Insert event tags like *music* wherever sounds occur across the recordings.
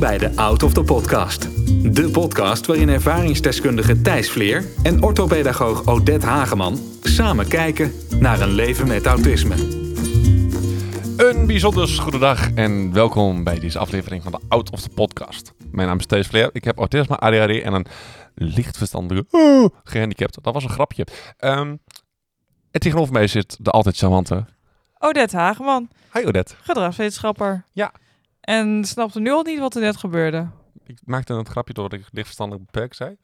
bij de Out of the Podcast. De podcast waarin ervaringsdeskundige Thijs Vleer en orthopedagoog Odette Hageman samen kijken naar een leven met autisme. Een bijzonder goede dag en welkom bij deze aflevering van de Out of the Podcast. Mijn naam is Thijs Vleer, ik heb autisme, ADHD en een licht verstandige uh, gehandicapt. Dat was een grapje. Um, en tegenover mij zit de altijd charmante... Odette Hageman. Hi Odette. Gedragswetenschapper. Ja. En snapte nu al niet wat er net gebeurde. Ik maakte een grapje door dat ik lichtverstandig beperkt zei.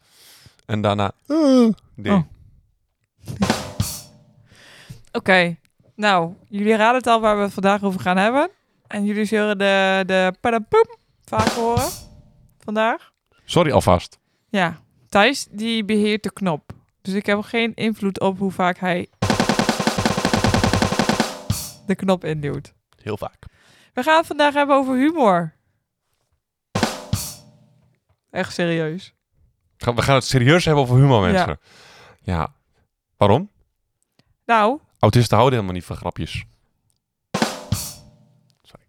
En daarna... Uh, nee. Oh. *laughs* Oké. Nou, jullie raden het al waar we het vandaag over gaan hebben. En jullie zullen de, de padapoem vaak horen vandaag. Sorry alvast. Ja, Thijs die beheert de knop. Dus ik heb geen invloed op hoe vaak hij de knop induwt. Heel vaak. We gaan het vandaag hebben over humor. Echt serieus. We gaan het serieus hebben over humor, mensen. Ja. ja. Waarom? Nou. Autisten houden helemaal niet van grapjes. Sorry.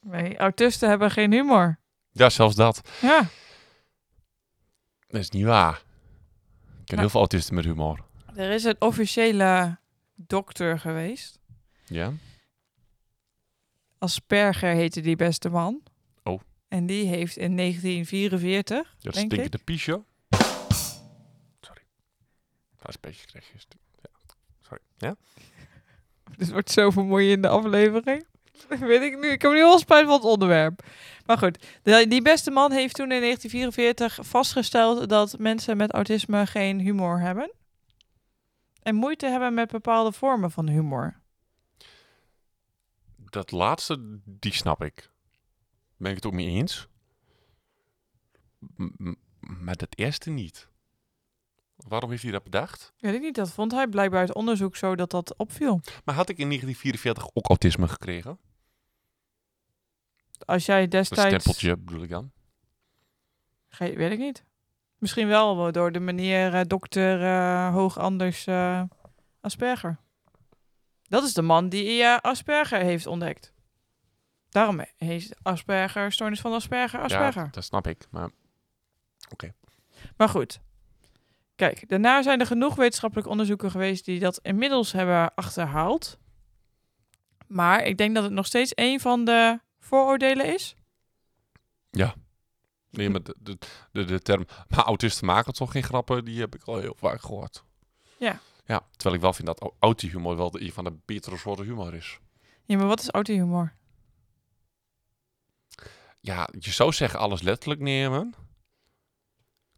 Nee, autisten hebben geen humor. Ja, zelfs dat. Ja. Dat is niet waar. Ik ken heel veel autisten met humor. Er is een officiële dokter geweest. Ja. Asperger heette die beste man. Oh. En die heeft in 1944. Dat denk stinkende piesje. Sorry. Dat is een beetje kreeg Ja. Sorry. Ja? *laughs* Dit wordt zo vermoeiende aflevering. *laughs* Weet ik nu. Ik heb nu al spijt van het onderwerp. Maar goed, de, die beste man heeft toen in 1944 vastgesteld dat mensen met autisme geen humor hebben. En moeite hebben met bepaalde vormen van humor dat laatste, die snap ik. Ben ik het ook mee eens. M maar dat eerste niet. Waarom heeft hij dat bedacht? Weet ik niet. Dat vond hij blijkbaar uit onderzoek zo dat dat opviel. Maar had ik in 1944 ook autisme gekregen? Als jij destijds... Een stempeltje bedoel ik dan? Ge weet ik niet. Misschien wel door de meneer uh, dokter uh, Hoog Anders uh, Asperger. Dat is de man die uh, Asperger heeft ontdekt. Daarom heet Asperger, stoornis van Asperger, Asperger. Ja, dat snap ik, maar oké. Maar goed. Kijk, daarna zijn er genoeg wetenschappelijke onderzoeken geweest die dat inmiddels hebben achterhaald. Maar ik denk dat het nog steeds een van de vooroordelen is. Ja. Nee, maar de, de, de, de term... Maar autisten maken toch geen grappen? Die heb ik al heel vaak gehoord. Ja. Ja, terwijl ik wel vind dat auto-humor wel een van de betere soorten humor is. Ja, maar wat is auto-humor? Ja, je zou zeggen alles letterlijk nemen.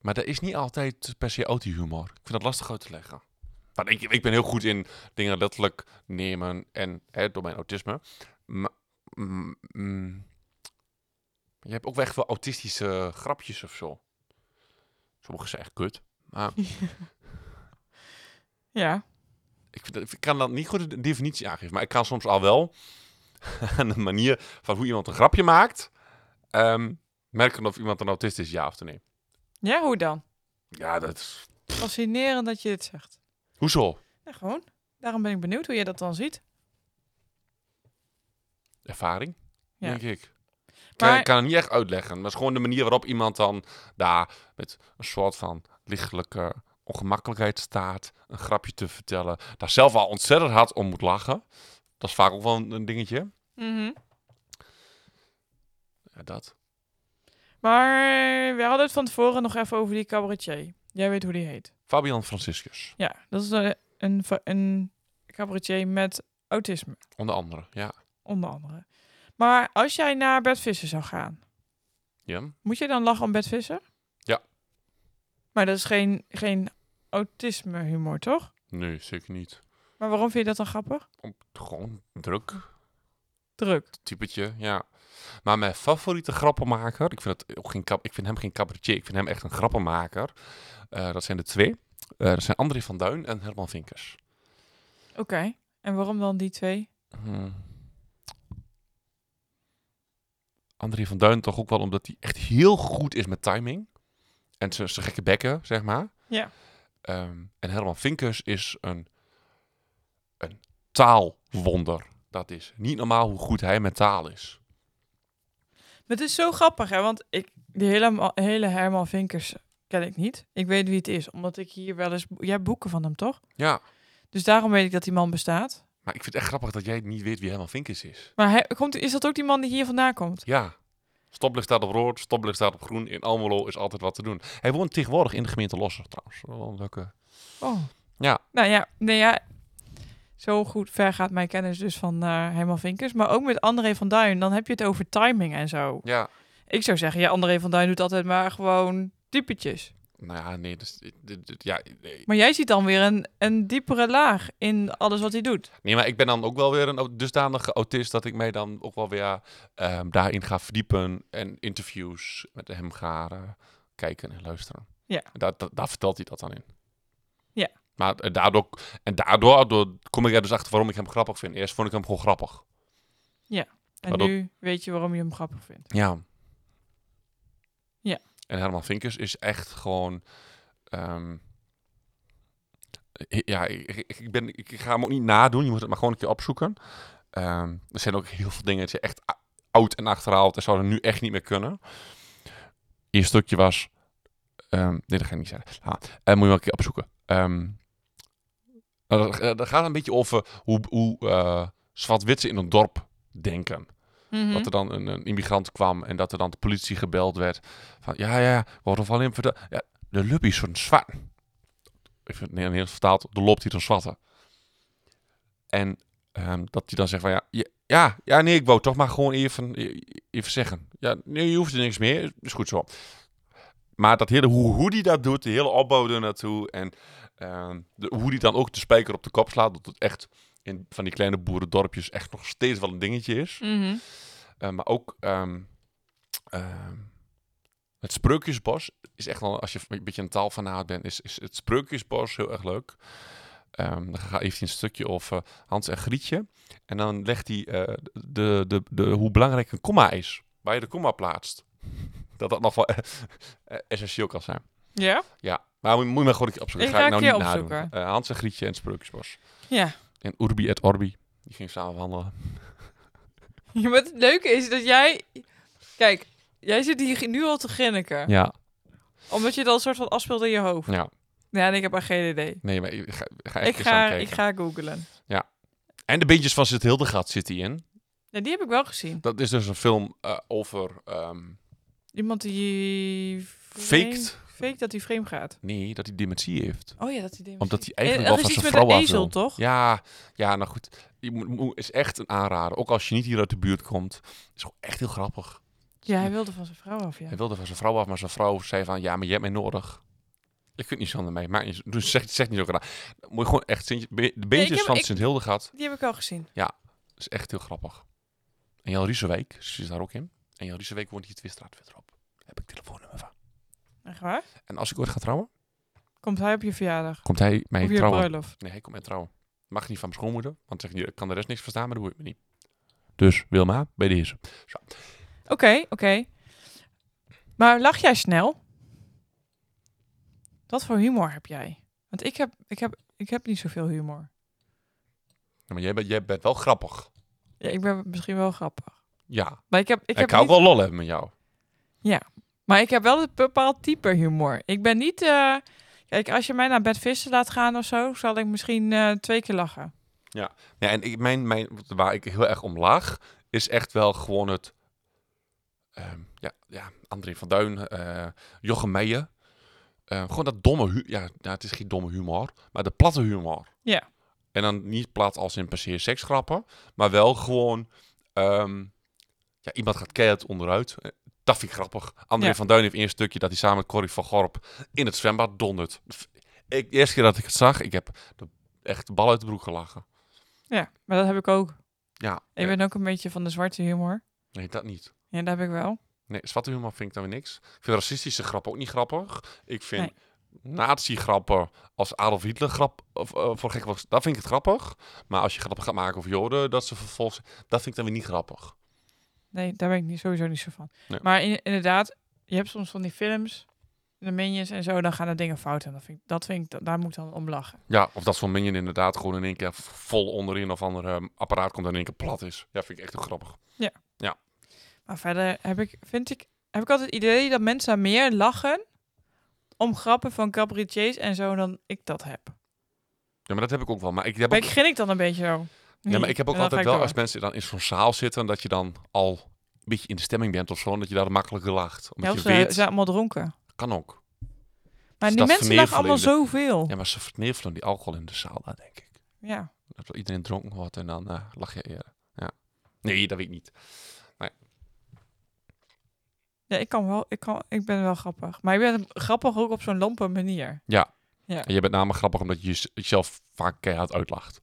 Maar dat is niet altijd per se auto-humor. Ik vind dat lastig uit te leggen. Maar ik, ik ben heel goed in dingen letterlijk nemen en hè, door mijn autisme. Maar, mm, mm, je hebt ook wel echt wel autistische grapjes of zo. Sommige zijn echt kut. Maar *laughs* Ja. Ik, kan dat niet goed de definitie aangeven, maar ik kan soms al wel *laughs* aan de manier van hoe iemand een grapje maakt, um, merken of iemand een autist is, ja of nee. Ja, hoe dan? Ja, dat is... Fascinerend dat je dit zegt. Hoezo? Ja, gewoon. Daarom ben ik benieuwd hoe je dat dan ziet. Ervaring, ja. denk ik. Maar... Ik kan het niet echt uitleggen. Maar het is gewoon de manier waarop iemand dan daar met een soort van lichtelijke ongemakkelijkheid staat, een grapje te vertellen, daar zelf al ontzettend hard om moet lachen. Dat is vaak ook wel een, dingetje. Mm Ja, dat. Maar we hadden het van tevoren nog even over die cabaretier. Jij weet hoe die heet. Fabian Franciscus. Ja, dat is een, een, een cabaretier met autisme. Onder andere, ja. Onder andere. Maar als jij naar Bert Visser zou gaan, ja. moet je dan lachen om Bert Visser? Ja. Maar dat is geen, geen autisme humor, toch? Nee, zeker niet. Maar waarom vind je dat dan grappig? Om, gewoon druk. Druk. Typetje, ja. Maar mijn favoriete grappenmaker, ik vind, ook geen, ik vind hem geen cabaretier, ik vind hem echt een grappenmaker. Uh, dat zijn de twee. Uh, dat zijn André van Duin en Herman Vinkers. Oké, okay. en waarom dan die twee? Hmm. André van Duin toch ook wel omdat hij echt heel goed is met timing. En zijn gekke bekken, zeg maar. Ja. Um, en Herman Vinkers is een, een taalwonder. Dat is niet normaal hoe goed hij met taal is. Het is zo grappig, hè? Want ik, die hele, hele Herman Vinkers ken ik niet. Ik weet wie het is, omdat ik hier wel eens... Jij hebt boeken van hem, toch? Ja, Dus daarom weet ik dat die man bestaat. maar ik vind het echt grappig dat jij niet weet wie Herman Vinkers is. Maar hij, komt, is dat ook die man die hier vandaan komt? Ja. Stoplicht staat op rood, stoplicht staat op groen. In Almelo is altijd wat te doen. Hij woont tegenwoordig in de gemeente Losser trouwens. Wel een leuke... Oh. Ja. Nou ja, nee ja. Zo goed ver gaat mijn kennis dus van Herman Vinkers. Maar ook met André van Duin, dan heb je het over timing en zo. Ja. Ik zou zeggen, ja, André van Duin doet altijd maar gewoon typetjes. Nou ja, nee, dus, dit- dit- dit- ja, nee. Maar jij ziet dan weer een, een diepere laag in alles wat hij doet. nee, maar ik ben dan ook wel weer een dusdanige autist dat ik mij dan ook wel weer ehm, daarin ga verdiepen en interviews met hem ga eh, kijken en luisteren. Ja. Daar, daar, daar vertelt hij dat dan in. Ja. Maar eh, daardoor, en daardoor, kom ik er dus achter waarom ik hem grappig vind. Eerst vond ik hem gewoon grappig. En Maar dat- nu weet je waarom je hem grappig vindt. Ja. En Herman Vinkers is echt gewoon. ehm, ja, ik, ik, ben, ik ga hem ook niet nadoen. Je moet het maar gewoon een keer opzoeken. Ehm, er zijn ook heel veel dingen dat je echt oud en achterhaald en zouden nu echt niet meer kunnen. Eerst stukje was. ehm, nee, dat ga ik niet zeggen. Ah, eh, moet je wel een keer opzoeken. Nou, dat, gaat een beetje over hoe, hoe eh, zwart-witsen in een dorp denken. Mhm. Dat er dan een, een immigrant kwam en dat er dan de politie gebeld werd. Van ja, ja, worden van in verteld. Ja, de lub is zo'n zwart. Ik vind het Nederlands vertaald, de loopt hier een zwarte. En ehm, dat hij dan zegt van ja, ja, ja, nee, ik wou toch maar gewoon even, even zeggen. Ja, nee, je hoeft er niks meer, is goed zo. Maar dat hele, hoe, hoe die dat doet, de hele opbouw er naartoe en ehm, hoe die dan ook de spijker op de kop slaat, dat het echt in van die kleine boerendorpjes echt nog steeds wel een dingetje is. Mhm. Uh, maar ook ehm, ehm, het Spreukjesbos is echt wel, als je een beetje een taalfanaat bent, is, is het Spreukjesbos heel erg leuk. Ehm, dan ga- heeft hij een stukje over Hans en Grietje. En dan legt hij eh, de, de, de, hoe belangrijk een komma is. Waar je de komma plaatst. *laughs* Dat dat nog wel eh, eh, essentieel kan zijn. Ja? Ja, maar moet, moet je maar gewoon opzoeken. Ik ga ga ik nou niet nadoen. Eh, Hans en Grietje en het Spreukjesbos. Ja. En Urbi et Orbi. Die ging samen wandelen. *laughs* Ja, maar het leuke is dat jij... Kijk, jij zit hier nu al te grinniken. Ja, Omdat je dan een soort van afspeelt in je hoofd. ja. Ja, en ik heb echt geen idee. Nee, maar ik ga, ga echt Ik ga, kijken. ik ga googlen. En de beentjes van Zit Hildegat zit hij in. Ja, die heb ik wel gezien. Dat is dus een film eh, over... ehm, Iemand die... Faked? Fake dat hij vreemd gaat. nee, dat hij dementie heeft. Oh ja, dat hij dementie- Omdat hij Eh, eigenlijk dat wel is van zijn vrouw af ezel, wil. toch? Ja, ja, nou goed. Je is echt een aanrader. Ook als je niet hier uit de buurt komt. is gewoon echt heel grappig. Ja, hij wilde van zijn vrouw af, ja. Hij wilde van zijn vrouw af, maar zijn vrouw zei van... Ja, maar je hebt mij nodig. Ik kunt niet zonder mij. Maar dus zeg, zeg niet zo gedaan. Moet je gewoon echt... Sint- De beentjes heb- van ik- Sint Hildegat Die heb ik al gezien. is echt heel grappig. En Jan Riesewijk zit daar ook in. En Jan Riesewijk woont hier Twiststraat verderop. Daar heb ik telefoonnummer van. Echt waar? En als ik ooit ga trouwen, Komt hij op je verjaardag? komt hij mij je trouwen. bruiloft? Nee, hij komt mij trouwen. Mag niet van mijn schoonmoeder, want zeg je, ik kan de rest niks verstaan, maar dat hoor ik me niet. Dus Wilma, bij deze. Oké, oké. Maar lach jij snel? Wat voor humor heb jij? Want ik heb, ik heb, ik heb niet zoveel humor. Ja, maar jij bent, jij bent wel grappig. Ja, ik ben misschien wel grappig. Ja, Maar ik heb, ik ik, heb hou niet- wel lol hebben met jou. Maar ik heb wel een bepaald type humor. Ik ben niet... eh, kijk, als je mij naar bed vissen laat gaan of zo, zal ik misschien eh, twee keer lachen. Ja, en ik, mijn, mijn, waar ik heel erg om lach, is echt wel gewoon het... ehm, ja, ja, André van Duin, eh Jochem Meijer. Eh, gewoon dat domme ja, ja, het is geen domme humor, maar de platte humor. Ja. En dan niet plat als in per se seksgrappen, maar wel gewoon... ehm, ja, iemand gaat keihard onderuit. Dat vind ik grappig. André Ja. van Duin heeft één stukje dat hij samen met Corrie van Gorp in het zwembad dondert. Ik, de eerste keer dat ik het zag, ik heb de, echt de bal uit de broek gelachen. Ja, maar dat heb ik ook. Ja, Ik ben ook een beetje van de zwarte humor. Nee, dat niet. Ja, dat heb ik wel. Nee, zwarte humor vind ik dan weer niks. Ik vind racistische grappen ook niet grappig. Ik vind nazi-grappen als Adolf Hitler grap, of, eh, voor gek was, dat vind ik het grappig. Maar als je grappen gaat maken over Joden, dat ze vervolgens, dat vind ik dan weer niet grappig. Nee, daar ben ik niet, sowieso niet zo van. Nee. Maar in- inderdaad, je hebt soms van die films, de minions en zo, dan gaan er dingen fout. En dat vind ik, dat vind ik, daar moet ik dan om lachen. Ja, of dat zo'n minion inderdaad gewoon in één keer vol onderin of ander eh, apparaat komt en in één keer plat is. Ja, vind ik echt heel grappig. Maar verder heb ik, vind ik, heb ik altijd het idee dat mensen meer lachen om grappen van cabaretiers en zo dan ik dat heb. Ja, maar dat heb ik ook wel. Maar ik heb ook, grin ik dan een beetje zo. Ja, maar ik heb ook dan altijd wel, als mensen dan in zo'n zaal zitten, dat je dan al een beetje in de stemming bent of zo, en dat je daar makkelijker lacht. Ja, Omdat of je ze weet, zijn allemaal dronken. kan ook. Maar Dus die mensen lachen allemaal zoveel. Ja, maar ze vernevelen die alcohol in de zaal, daar denk ik. Ja. Dat wel iedereen dronken wordt en dan eh, lach je eerder. Ja. Nee, dat weet ik niet. Ja, ik kan wel. Ik, kan, ik ben wel grappig. Maar ik ben grappig ook op zo'n lompe manier. Ja. Ja. En je bent namelijk grappig omdat je jez- jezelf vaak keihard uitlacht.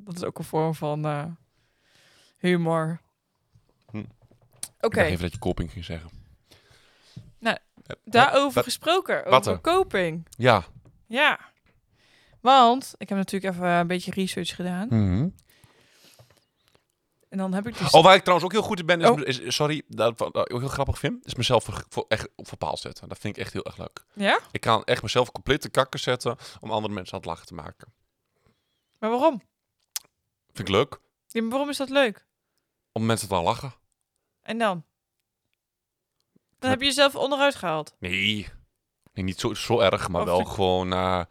Dat is ook een vorm van eh, humor. Hm. Oké, even dat je koping ging zeggen. Nou, Eh, daarover wat- gesproken. over er? koping. Ja. Ja. Want ik heb natuurlijk even een beetje research gedaan. En dan heb ik dus... Oh, waar ik trouwens ook heel goed in ben, is, Oh. is- sorry, dat ik ook heel grappig vind, is mezelf voor, voor- echt op verpaal zetten. Dat vind ik echt heel erg leuk. Ja? Ik kan echt mezelf compleet te kakken zetten om andere mensen aan het lachen te maken. Maar waarom? Vind ik leuk. Ja, maar waarom is dat leuk? Om mensen te laten lachen. En dan? Dan heb je jezelf onderuit gehaald. Nee. nee niet zo, zo erg, maar Of wel ik- gewoon... eh,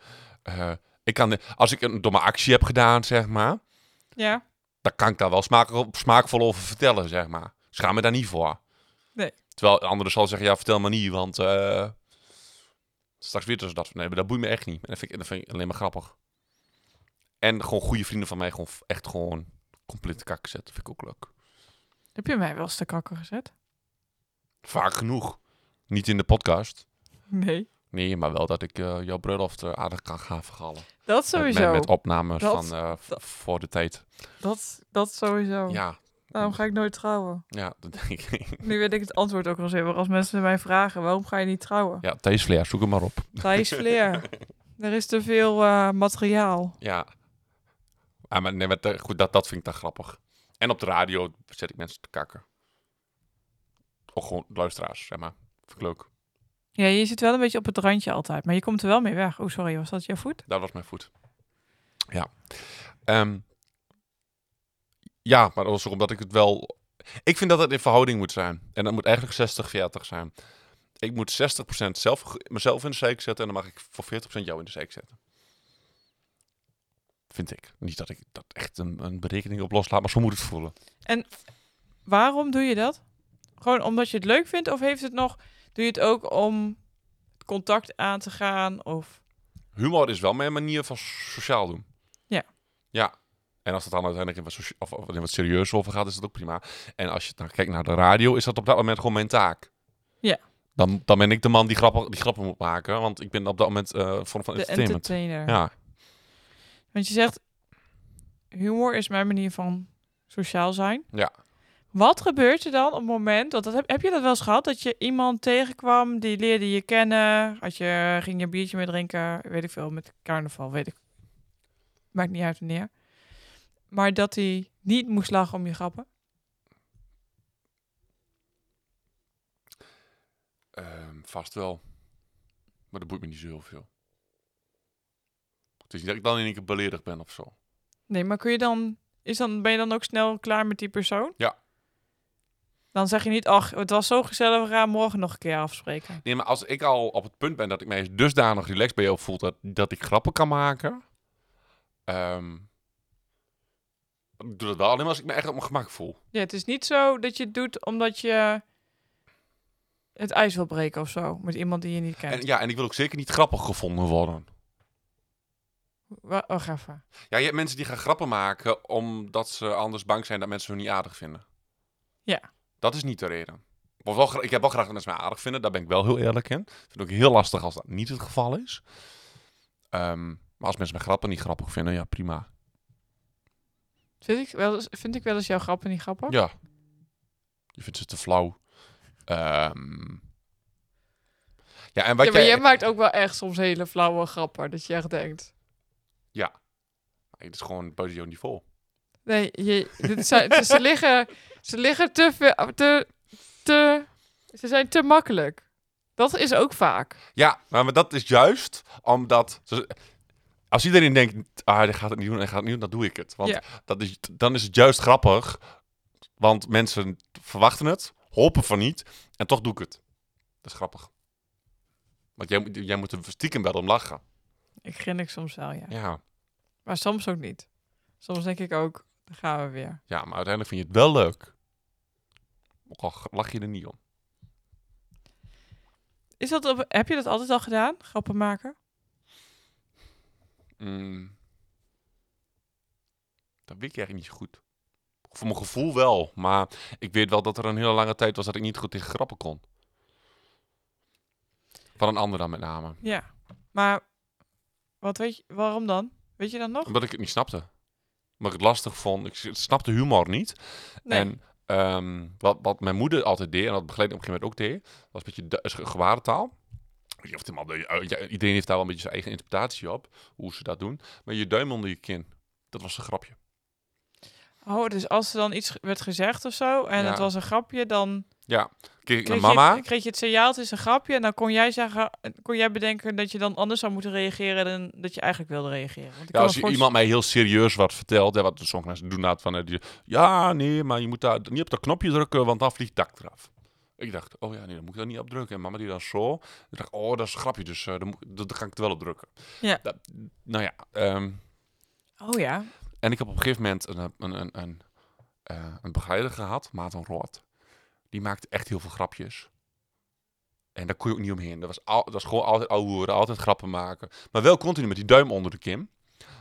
eh, ik kan, als ik een domme actie heb gedaan, zeg maar, Ja. dan kan ik daar wel smaak, smaakvol over vertellen, zeg maar. Schaam me daar niet voor. Nee. Terwijl anderen zal zeggen, ja, vertel me niet, want eh, straks weten ze dat. Nee, maar dat boeit me echt niet. En dat vind ik, dat vind ik alleen maar grappig. En gewoon goede vrienden van mij gewoon echt gewoon compleet kak zetten, vind ik ook leuk. Heb je mij wel eens te kakken gezet? Vaak genoeg. Niet in de podcast. Nee. Nee, maar wel dat ik eh, jouw bruiloft eh, aardig kan gaan vergallen. Dat sowieso. met, met opnames Dat- van eh, dat- voor de tijd. Dat, dat sowieso. Ja, Daarom ga ik nooit trouwen. ja, dat denk ik. Nu weet ik het antwoord ook al zeker. Als mensen mij vragen, waarom ga je niet trouwen? Ja, Thijs Vleer, zoek hem maar op. Thijs Vleer. *laughs* Er is te veel eh, materiaal. Ja. Ah, maar nee, maar te- goed, dat, dat vind ik dan grappig. En op de radio zet ik mensen te kakken. Of gewoon luisteraars, zeg maar. Vind ik leuk. Ja, je zit wel een beetje op het randje altijd. Maar je komt er wel mee weg. Oh, sorry. Was dat jouw voet? Dat was mijn voet. Ja. Ehm, ja, maar dat was ook omdat ik het wel... Ik vind dat het in verhouding moet zijn. En dat moet eigenlijk 60-40 zijn. Ik moet 60% zelf, mezelf in de zeik zetten... en dan mag ik voor 40% jou in de zeik zetten. Vind ik. Niet dat ik dat echt een, een berekening op loslaat, maar zo moet het voelen. Waarom doe je dat? Gewoon omdat je het leuk vindt? Of heeft het nog... Doe je het ook om contact aan te gaan? Of... Humor is wel mijn manier van sociaal doen. Ja. Ja. En als het dan uiteindelijk in wat, of, of in wat serieus over gaat, is dat ook prima. En als je dan kijkt naar de radio, is dat op dat moment gewoon mijn taak. Ja. Dan, dan ben ik de man die grappen, die grappen moet maken, want ik ben op dat moment eh vorm van De entertainment. entertainer. Ja. Want je zegt, humor is mijn manier van sociaal zijn. Ja. Wat gebeurt er dan op het moment, want dat heb, heb je dat wel eens gehad, dat je iemand tegenkwam, die leerde je kennen, had je, ging je een biertje mee drinken, weet ik veel, met carnaval, weet ik. Maakt niet uit wanneer. Maar dat hij niet moest lachen om je grappen. Ehm, vast wel. Maar dat boeit me niet zo heel veel. Het is niet dat ik dan in één keer beledigd ben of zo. Nee, maar kun je dan, is dan, ben je dan ook snel klaar met die persoon? Ja. Dan zeg je niet, ach, het was zo gezellig, we gaan morgen nog een keer afspreken. Nee, maar als ik al op het punt ben dat ik mij dusdanig relaxed bij jou voel dat, dat ik grappen kan maken. ehm, ik doe dat wel alleen maar als ik me echt op mijn gemak voel. Ja, het is niet zo dat je het doet omdat je het ijs wil breken of zo. Met iemand die je niet kent. En, ja, en ik wil ook zeker niet grappig gevonden worden. Wa- Wacht even. Ja, je hebt mensen die gaan grappen maken omdat ze anders bang zijn dat mensen hun niet aardig vinden. Ja. Dat is niet de reden. Ik, wel, ik heb wel graag dat mensen mij aardig vinden, daar ben ik wel heel eerlijk in. Ik vind het ook heel lastig als dat niet het geval is. Ehm, maar als mensen mijn grappen niet grappig vinden, ja prima. Vind ik wel eens, vind ik wel eens jouw grappen niet grappig? Ja. Je vindt ze te flauw. Ehm, ja, en wat ja, maar jij... jij maakt ook wel echt soms hele flauwe grappen. Dat je echt denkt... Het is gewoon buiten jouw niveau. Nee, je, dit zijn, ze, liggen, ze liggen te, veel- te, te... Ze zijn te makkelijk. Dat is ook vaak. Ja, maar, dat is juist omdat... ze- Als iedereen denkt, ah, hij gaat het niet doen, hij gaat het niet doen, dan doe ik het. Want Ja. dat is, dan is het juist grappig Want mensen verwachten het, hopen van niet. En toch doe ik het. Dat is grappig. Want jij, moet- jij moet er stiekem wel om lachen. Ik grinnik soms wel, ja. Ja. Maar soms ook niet. Soms denk ik ook, dan gaan we weer. ja, maar uiteindelijk vind je het wel leuk. Ook al lach je er niet om. Is dat op, heb je dat altijd al gedaan? Grappen maken? Mm. Dat weet ik eigenlijk niet zo goed. Voor mijn gevoel wel. Maar ik weet wel dat er een hele lange tijd was dat ik niet goed tegen grappen kon. Van een ander dan met name. Ja. Maar wat weet je, waarom dan? Weet je dan nog? Omdat ik het niet snapte. Omdat ik het lastig vond. Ik snapte humor niet. Nee. En ehm, wat, wat mijn moeder altijd deed, en dat begeleid op een gegeven moment ook deed, was een beetje du- is ge- gebarentaal. Ik weet niet of ja, iedereen heeft daar wel een beetje zijn eigen interpretatie op, hoe ze dat doen. Maar je duim onder je kin, dat was een grapje. Oh, dus als er dan iets werd gezegd of zo en Ja. het was een grapje, dan Ja, keek ik naar kreeg, mama. Je, kreeg je het signaal, het is een grapje. En dan kon jij zeggen, kon jij bedenken dat je dan anders zou moeten reageren dan dat je eigenlijk wilde reageren. Want ik Ja, als je iemand mij heel serieus wat vertelt, hè, wat sommige mensen doen dat van, eh, die, ja, nee, maar je moet daar niet op dat knopje drukken, want dan vliegt het dak eraf. Ik dacht, oh ja, nee, dan moet ik daar niet op drukken. En mama die dan zo. Ik dacht, oh, dat is een grapje, dus eh, dan, ga ik er wel op drukken. Ja. Dat- nou ja, ehm, Oh ja. en ik heb op een gegeven moment een, een, een, een, eh, een begeleider gehad, Maarten Rood. Die maakte echt heel veel grapjes. En daar kon je ook niet omheen. Dat was, al, dat was gewoon altijd ouwe altijd grappen maken. Maar wel continu met die duim onder de kin.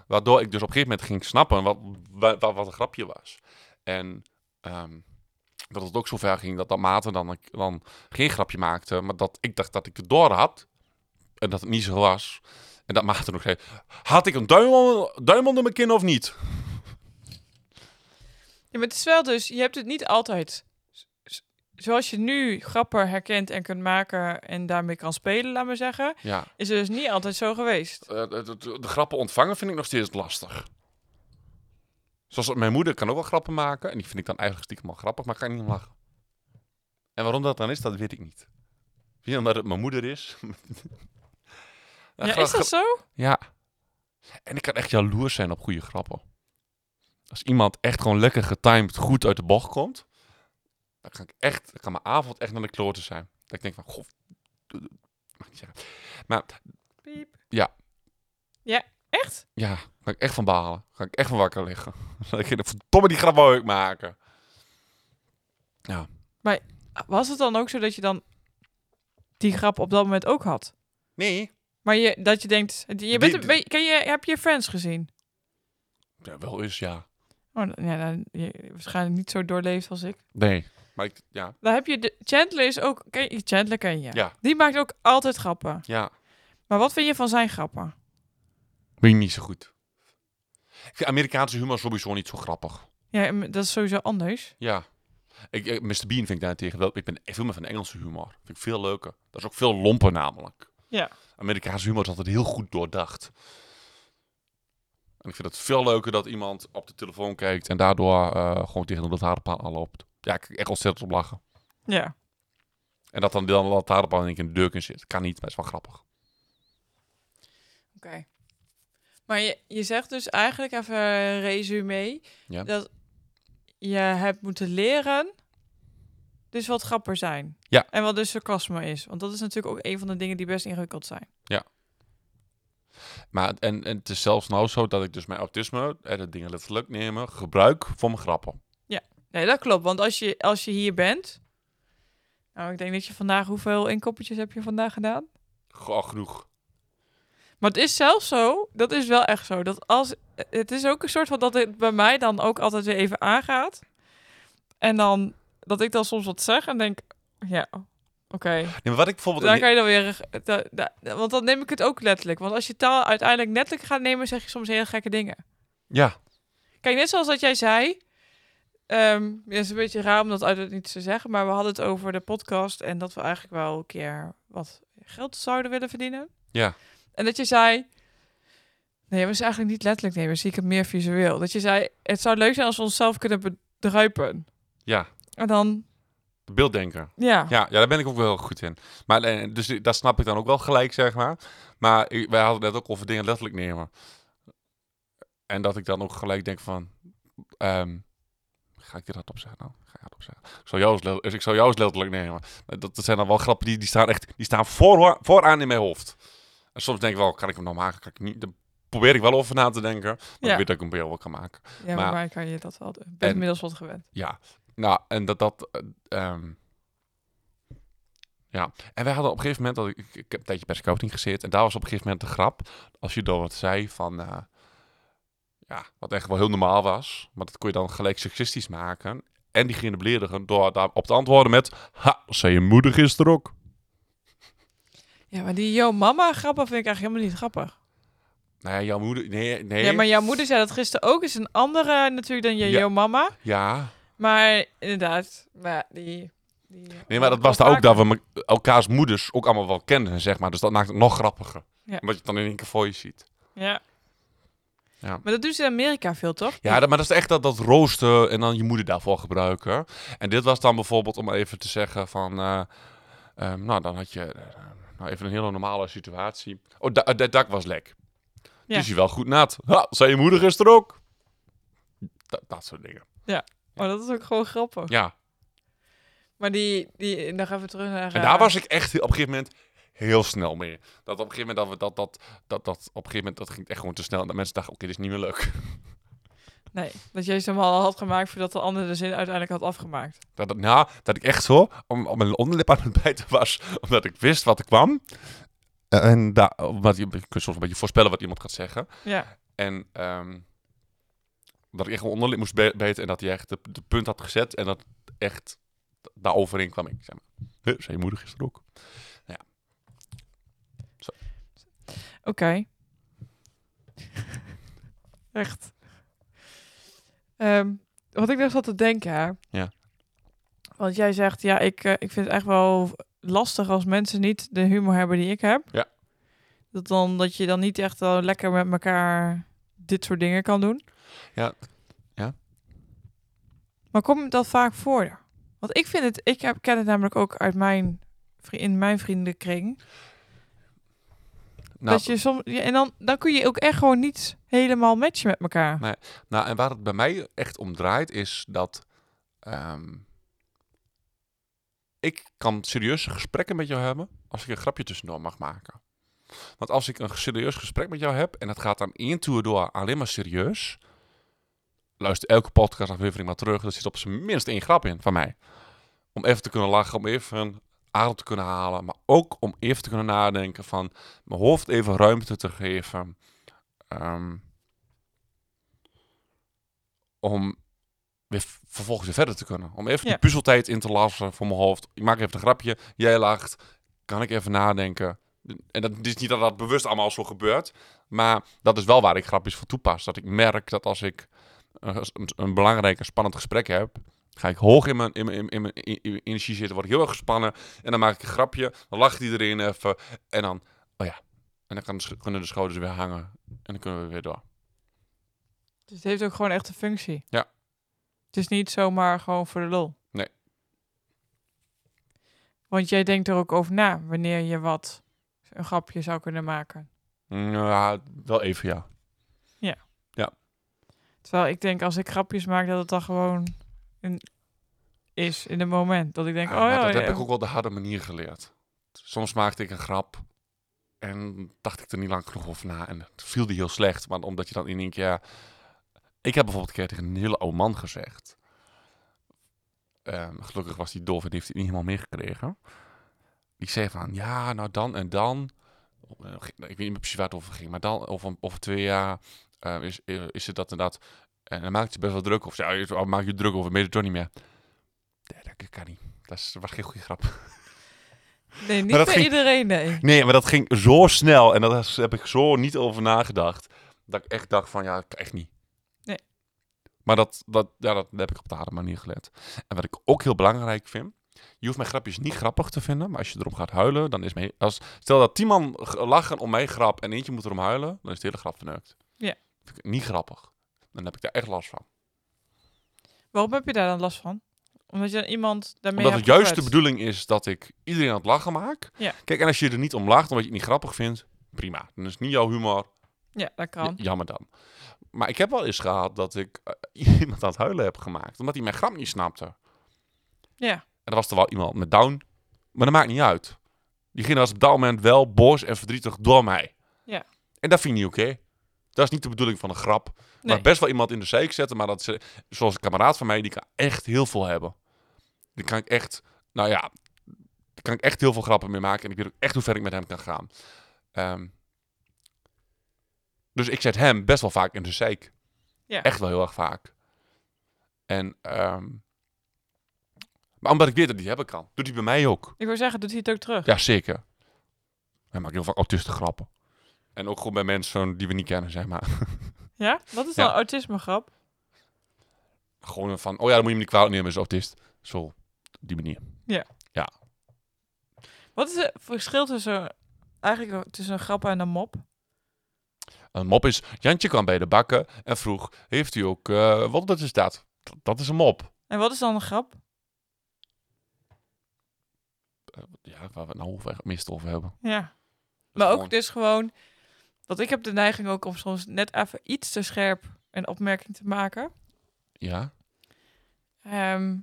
Waardoor ik dus op een gegeven moment ging snappen wat, wat, wat, een grapje was. En ehm, dat het ook zover ging dat, dat Maarten dan, dan geen grapje maakte. Maar dat ik dacht dat ik het door had. En dat het niet zo was. En dat Maarten nog zei, had ik een duim, onder- duim onder mijn kin of niet? Ja, maar het is wel dus, je hebt het niet altijd zoals je nu grappen herkent en kunt maken en daarmee kan spelen, laat maar zeggen, Ja. is het dus niet altijd zo geweest. Eh, de, de- de grappen ontvangen vind ik nog steeds lastig. Zoals mijn moeder kan ook wel grappen maken. En die vind ik dan eigenlijk stiekem wel grappig, maar ik kan niet om lachen. En waarom dat dan is, dat weet ik niet. Misschien omdat het mijn moeder is. *laughs* Ja, is dat zo? Ja. En ik kan echt jaloers zijn op goede grappen. Als iemand echt gewoon lekker getimed goed uit de bocht komt, dan kan ik echt, dan kan mijn avond echt naar de kloten zijn. Dat ik denk van, goh, mag ik niet zeggen. Maar Piep. Ja. Ja, echt? Ja, daar ga ik echt van balen. Ga ik echt van wakker liggen. *laughs* Denk ik, verdomme, die grap wou ik maken. Ja. Was het dan ook zo dat je dan die grap op dat moment ook had? Nee. Maar je, dat je denkt, je bent, Die- ken je, heb je Friends gezien? Ja, wel eens, ja. Oh, dan- ja, dan, je waarschijnlijk niet zo doorleefd als ik. Nee. Maar ik, ja, Dan heb je de, Chandler is ook, ken je, Chandler ken je. Ja. Die maakt ook altijd grappen. ja. Maar wat vind je van zijn grappen? Ben je niet zo goed. Ik vind Amerikaanse humor sowieso niet zo grappig. Ja, dat is sowieso anders. Ja. Ik, ik- Mr. Bean vind ik daarentegen wel... Ik ben veel meer van Engelse humor. Vind ik veel leuker. Dat is ook veel lomper namelijk. Ja. Amerikaanse humor is altijd heel goed doordacht. En ik vind het veel leuker dat iemand op de telefoon kijkt... en daardoor eh, gewoon tegen de lantaarnpaal loopt. Ja, ik echt ontzettend op lachen. Ja. En dat dan in één keer in de deur in zit. Kan niet, maar is wel grappig. Oké. Maar je, je zegt dus eigenlijk even een resume Ja. dat je hebt moeten leren dus wat grapper zijn. Ja. En wat dus sarcasme is. Want dat is natuurlijk ook een van de dingen die best ingewikkeld zijn. Maar en, en het is zelfs nou zo dat ik dus mijn autisme, en de dingen letterlijk nemen, gebruik voor mijn grappen. Nee, dat klopt. Want als je, als je hier bent... Nou, ik denk dat je vandaag... Hoeveel inkoppertjes heb je vandaag gedaan? Goh, genoeg. Maar het is zelfs zo, dat is wel echt zo, dat als... Het is ook een soort van dat het bij mij dan ook altijd weer even aangaat. En dan, dat ik dan soms wat zeg en denk, ja, oké. Nee, maar wat ik bijvoorbeeld... Dan kan je dan weer... da- da- da- want dan neem ik het ook letterlijk. Want als je taal uiteindelijk letterlijk gaat nemen, zeg je soms hele gekke dingen. Ja, Kijk, net zoals dat jij zei... ehm het is een beetje raar om dat uit het niets te zeggen, maar we hadden het over de podcast en dat we eigenlijk wel een keer wat geld zouden willen verdienen. ja. En dat je zei... Nee, we is eigenlijk niet letterlijk nemen. Zie ik het meer visueel. Dat je zei, het zou leuk zijn als we onszelf kunnen bedruipen. Ja, En dan, de beelddenker. ja. Ja, ja, daar ben ik ook wel goed in. Maar eh, dus dat snap ik dan ook wel gelijk, zeg maar. Maar wij hadden net ook over dingen letterlijk nemen. En dat ik dan ook gelijk denk van... ehm, ga ik dit hardop zeggen dan? Ga ik hardop zeggen. Ik zou jou eens, dus ik zou jou eens letterlijk nemen. Dat, dat zijn dan wel grappen die, die staan echt die staan voor, vooraan in mijn hoofd. En soms denk ik wel, kan ik hem nou maken? Kan ik niet? Dan probeer ik wel over na te denken. Maar Ja. ik weet dat ik hem bij jou wel kan maken. Ja, Maar- maar kan je dat wel ben En- inmiddels wat gewend. Ja, nou, en dat dat. eh, ehm, ja, en wij hadden op een gegeven moment, dat ik, ik, heb een tijdje bij scouting gezeten, en daar was op een gegeven moment de grap, als je dan wat zei van, eh, ja, wat echt wel heel normaal was, maar dat kon je dan gelijk seksistisch maken, en die gingen beledigen door daarop te antwoorden met, ha, zei je moeder gisteren ook. Ja, maar die yo mama grappen vind ik eigenlijk helemaal niet grappig. Nou ja, jouw moeder, nee, nee, Ja, maar jouw moeder zei dat gisteren ook. Is een andere natuurlijk dan je Ja. yo mama. ja. Maar inderdaad, maar die... die Nee, maar dat was daar ook dat we elkaars moeders ook allemaal wel kenden, zeg maar, dus dat maakt het nog grappiger. Ja. Omdat je het dan in één keer voor je ziet. Ja. Ja. Maar dat doen ze in Amerika veel, toch? Ja, dat, maar dat is echt dat, dat roosten en dan je moeder daarvoor gebruiken. En dit was dan bijvoorbeeld om even te zeggen van... eh, ehm, nou, dan had je eh, nou even een hele normale situatie. Oh, da- het dak was lek. Ja. Dus je wel goed nat. Ha, zei je moeder gisteren ook? Dat, dat soort dingen. Maar dat is ook gewoon grappig. Ja. Maar die, die, dan gaan we terug naar... En eh, daar was ik echt op een gegeven moment heel snel mee. Dat op een gegeven moment dat we dat, dat, dat, dat op een gegeven moment dat ging echt gewoon te snel. En dat mensen dachten, oké, dit is niet meer leuk. *laughs* Nee, dat jij ze hem al had gemaakt voordat de ander de zin uiteindelijk had afgemaakt. Dat, dat, nou, dat ik echt zo om, om mijn onderlip aan het bijten was, *laughs* omdat ik wist wat er kwam. En daar, omdat je, je kunt soms een beetje voorspellen wat iemand gaat zeggen. Ja. En ehm, dat ik echt mijn onderlip moest bijten en dat hij echt de, de punt had gezet. En dat echt daar overheen kwam ik. Zeg maar. Je moeder gisteren ook? Oké. *laughs* Echt. Ehm, wat ik nog zat te denken, hè. Ja. Want jij zegt, ja, ik, eh, ik vind het echt wel lastig als mensen niet de humor hebben die ik heb. Ja. Dat, dan, dat je dan niet echt wel lekker met elkaar dit soort dingen kan doen. Ja. Ja. Maar komt dat vaak voor? Want ik vind het, ik heb, ken het namelijk ook uit mijn, in mijn vriendenkring. Nou, dat je soms, ja, en dan, dan kun je ook echt gewoon niet helemaal matchen met elkaar. Nee. nou, en waar het bij mij echt om draait is dat... ehm, ik kan serieuze gesprekken met jou hebben als ik een grapje tussendoor mag maken. Want als ik een serieus gesprek met jou heb en het gaat aan één tour door alleen maar serieus, luister elke podcastaflevering maar terug. Er zit op zijn minst één grap in van mij. Om even te kunnen lachen, om even adem te kunnen halen, maar ook om even te kunnen nadenken van mijn hoofd even ruimte te geven. Ehm, om weer vervolgens weer verder te kunnen. Om even Ja. die puzzeltijd in te lassen voor mijn hoofd. Ik maak even een grapje, jij lacht, kan ik even nadenken. En dat is niet dat dat bewust allemaal zo gebeurt, maar dat is wel waar ik grapjes voor toepas. Dat ik merk dat als ik een, een, een belangrijk en spannend gesprek heb, ga ik hoog in mijn, in mijn, in mijn in- energie zitten, word ik heel erg gespannen. En dan maak ik een grapje, dan lacht iedereen even. En dan, oh ja, en dan kan de, kunnen de schouders weer hangen. En dan kunnen we weer door. Dus het heeft ook gewoon echt een functie. Ja. Het is niet zomaar gewoon voor de lol. Nee. Want jij denkt er ook over na wanneer je wat een grapje zou kunnen maken. Ja, wel even ja. Terwijl ik denk als ik grapjes maak dat het dan gewoon is in het moment. Dat ik denk, Ah, oh maar ja, dat heb ja. ik ook wel de harde manier geleerd. Soms maakte ik een grap en dacht ik er niet lang genoeg over na. En het viel die heel slecht, want omdat je dan in één keer... Ik heb bijvoorbeeld een keer tegen een hele oude man gezegd. Ehm, gelukkig was hij doof en die heeft het niet helemaal meegekregen. Die zei van, ja, nou dan en dan... Eh, Ik weet niet meer precies waar het over ging, maar dan over, over twee jaar eh, is, is het dat en dat. En dan maakt je best wel druk. Of ja, je maak je druk over, weet het niet meer. Nee, dat kan niet. Dat is- was geen goede grap. *laughs* Nee, niet ging- iedereen, nee. Nee, maar dat ging zo snel en daar heb ik zo niet over nagedacht. Dat ik echt dacht van, ja, echt niet. Nee. Maar dat, dat, ja, dat heb ik op de harde manier gelet. En wat ik ook heel belangrijk vind, je hoeft mijn grapjes niet grappig te vinden, maar als je erom gaat huilen, dan is mee. Als, stel dat tien man lachen om mijn grap en eentje moet erom huilen, dan is de hele grap verneukt. Ja. Vind ik niet grappig. Dan heb ik daar echt last van. Waarom heb je daar dan last van? Omdat je dan iemand daarmee Omdat hebt het juist de bedoeling is dat ik iedereen aan het lachen maak. Ja. Kijk, en als je er niet om lacht omdat je het niet grappig vindt, prima. Dan is het niet jouw humor, Ja, dat kan. jammer dan. Maar ik heb wel eens gehad dat ik eh, *laughs* iemand aan het huilen heb gemaakt. Omdat hij mijn grap niet snapte. Ja. En er was er wel iemand met down. Maar dat maakt niet uit. Diegene was op dat moment wel boos en verdrietig door mij. Ja. En dat vind ik niet oké. Dat is niet de bedoeling van een grap. Nee. Maar best wel iemand in de zeik zetten. Maar dat ze, zoals een kameraad van mij, die kan echt heel veel hebben. Die kan ik echt, nou ja, daar kan ik echt heel veel grappen mee maken. En ik weet ook echt hoe ver ik met hem kan gaan. Ehm, dus ik zet hem best wel vaak in de zeik. Ja. Echt wel heel erg vaak. En, ehm, maar omdat ik weet dat hij hebben kan, doet hij bij mij ook. Ik wil zeggen, doet hij het ook terug? Ja, zeker. Hij maakt heel vaak autisten grappen. En ook gewoon bij mensen die we niet kennen, zeg maar. *laughs* Ja? Wat is Ja. dan autisme grap? gewoon van, oh ja, dan moet je hem niet kwalijk nemen, is autist. Zo, die manier. Wat is het verschil tussen, eigenlijk tussen een grap en een mop? Een mop is, Jantje kwam bij de bakken en vroeg, heeft u ook, eh, wat dat is dat? Dat- is een mop. En wat is dan een grap? Eh, ja, waar we het nou over, meestal over hebben. Ja. Maar ook dus gewoon... Want ik heb de neiging ook om soms net even iets te scherp een opmerking te maken. Ja, Ehm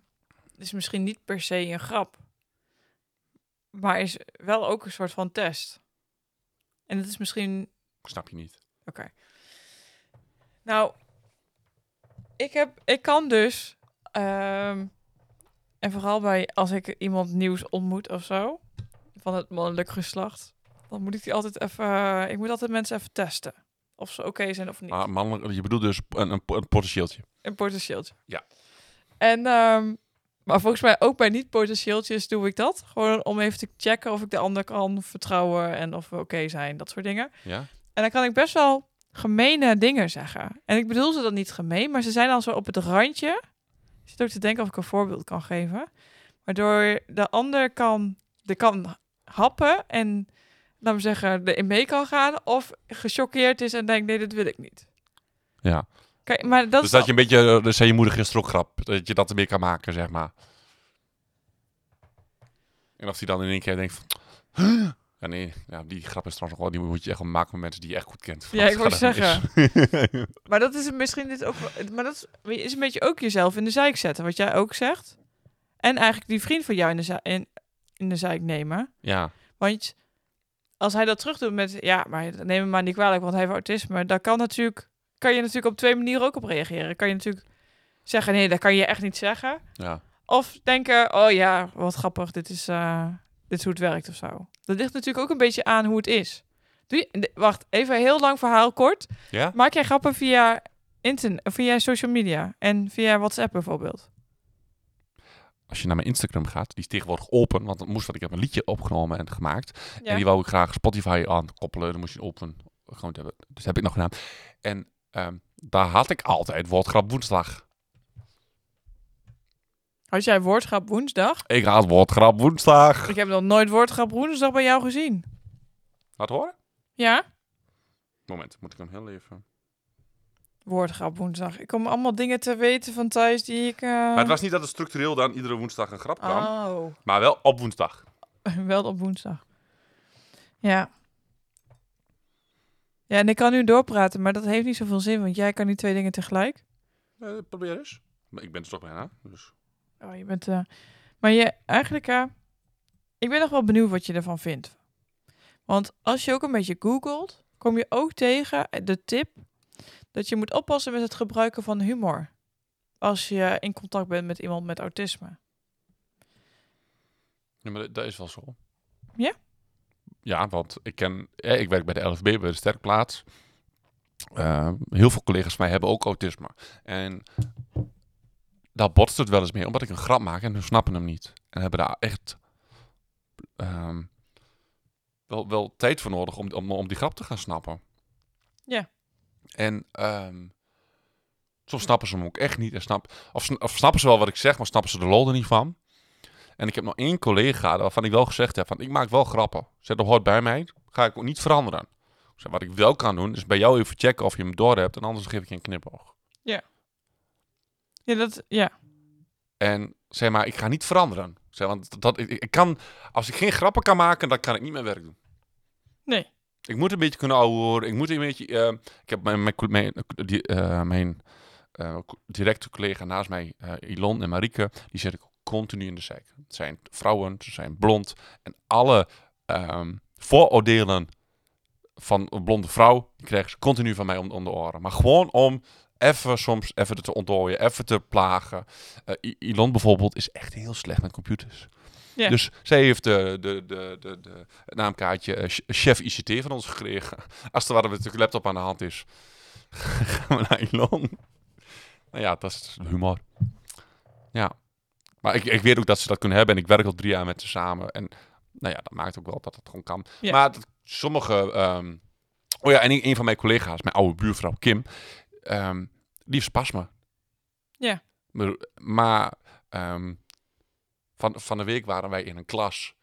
is misschien niet per se een grap. Maar is wel ook een soort van test. En het is misschien snap je niet. Oké. Nou, ik, heb, ik kan dus, ehm, en vooral bij als ik iemand nieuws ontmoet of zo, van het mannelijk geslacht, dan moet ik die altijd even, ik moet altijd mensen even testen. Of ze oké zijn of niet. Maar mannelijk, je bedoelt dus een, een, een potentieeltje. Een potentieeltje. Ja. En, ehm, maar volgens mij ook bij niet-potentieeltjes doe ik dat. Gewoon om even te checken of ik de ander kan vertrouwen en of we oké zijn, dat soort dingen. Ja? En dan kan ik best wel gemene dingen zeggen. En ik bedoel ze dan niet gemeen, maar ze zijn al zo op het randje. Ik zit ook te denken of ik een voorbeeld kan geven. Waardoor de ander kan, de kan happen en, laten we zeggen, erin mee kan gaan. Of gechoqueerd is en denkt, nee, dit wil ik niet. Ja. Kijk, maar dat dus is dat al- je een beetje, uh, zei je moeder gisteren grap, dat je dat ermee kan maken, zeg maar. En als hij dan in één keer denkt van... "Huh?" Ja, nee, ja, die grap is trouwens nog wel, die moet je echt wel maken met mensen die je echt goed kent. Ja, ik *laughs* het zeggen. *laughs* Maar dat is misschien dit ook. Maar dat is, is een beetje ook jezelf in de zijk zetten, wat jij ook zegt. En eigenlijk die vriend van jou in de, in, in de zijk nemen. ja, Want als hij dat terug doet met, ja, maar neem hem maar niet kwalijk, want hij heeft autisme. Daar kan natuurlijk, kan je natuurlijk op twee manieren ook op reageren. Kan je natuurlijk zeggen, nee, dat kan je echt niet zeggen. ja. Of denken, oh ja, wat grappig, dit is, eh, dit is hoe het werkt of zo. Dat ligt natuurlijk ook een beetje aan hoe het is. Doe je, wacht, even een heel lang verhaal kort. Ja? Maak jij grappen via internet, via social media en via WhatsApp bijvoorbeeld? Als je naar mijn Instagram gaat, die is tegenwoordig open, want dat moest, want ik heb een liedje opgenomen en gemaakt. Ja. En die wou ik graag Spotify aan koppelen. Dan moest je open gewoon hebben. Dus dat heb ik nog gedaan. En ehm, daar had ik altijd woordgrap woensdag. Had jij woordgrap woensdag? Ik had woordgrap woensdag. Ik heb nog nooit woordgrap woensdag bij jou gezien. Laat horen. Ja? Moment, moet ik hem heel even... Woordgrap woensdag. Ik kom allemaal dingen te weten van Thijs die ik... eh, Maar het was niet dat het structureel dan iedere woensdag een grap kwam. Oh, Maar wel op woensdag. *laughs* wel op woensdag. Ja. Ja, en ik kan nu doorpraten, maar dat heeft niet zoveel zin, want jij kan niet twee dingen tegelijk. Eh, probeer eens. Maar ik ben er toch bijna. Dus. Oh, je bent... eh, Maar je, eigenlijk... ik ben nog wel benieuwd wat je ervan vindt. Want als je ook een beetje googelt, kom je ook tegen de tip dat je moet oppassen met het gebruiken van humor. Als je in contact bent met iemand met autisme. Ja, maar dat- dat is wel zo. Ja? Ja, want ik ken... Ik werk bij de LFB, bij de Sterkplaats. Eh, heel veel collega's van mij hebben ook autisme. En daar botst het wel eens mee, omdat ik een grap maak en hun snappen hem niet. En hebben daar echt ehm, wel, wel tijd voor nodig om, om, om die grap te gaan snappen. Ja. En ehm, soms snappen ze hem ook echt niet. En snap, of, sn- of snappen ze wel wat ik zeg, maar snappen ze de lol er niet van. En ik heb nog één collega waarvan ik wel gezegd heb van ik maak wel grappen. Zeg, dat hoort bij mij. Ga ik ook niet veranderen. Wat ik wel kan doen is bij jou even checken of je hem door hebt. En anders geef ik je een knipoog. Ja, dat... Ja. En zeg maar, ik ga niet veranderen. Zeg, want dat, ik, ik kan, als ik geen grappen kan maken, dan kan ik niet mijn werk doen. Nee. Ik moet een beetje kunnen ouwehoeren. Ik moet een beetje... eh, ik heb mijn, die, eh, mijn eh, directe collega naast mij, Ilon en Marieke, die zet ik continu in de zijk. Het zijn vrouwen, ze zijn blond. En alle ehm, vooroordelen van een blonde vrouw, die krijgen ze continu van mij om, de oren. Maar gewoon om even soms even te ontdooien, even te plagen. I- Ilon bijvoorbeeld is echt heel slecht met computers. Ja. Dus zij heeft de, de, de, de, de, het naamkaartje eh, ch- chef ICT van ons gekregen. *laughs* Als er waar met de laptop aan de hand is, *laughs* gaan we naar Ilon. Nou ja, dat is humor. Ja. Maar ik, ik weet ook dat ze dat kunnen hebben. En ik werk al drie jaar met ze samen. En nou ja, dat maakt ook wel dat het gewoon kan. Maar dat, sommige... ehm, oh ja, en een, een van mijn collega's, mijn oude buurvrouw Kim... ehm, die heeft spasme. Ja. Maar, maar ehm, van, van de week waren wij in een klas.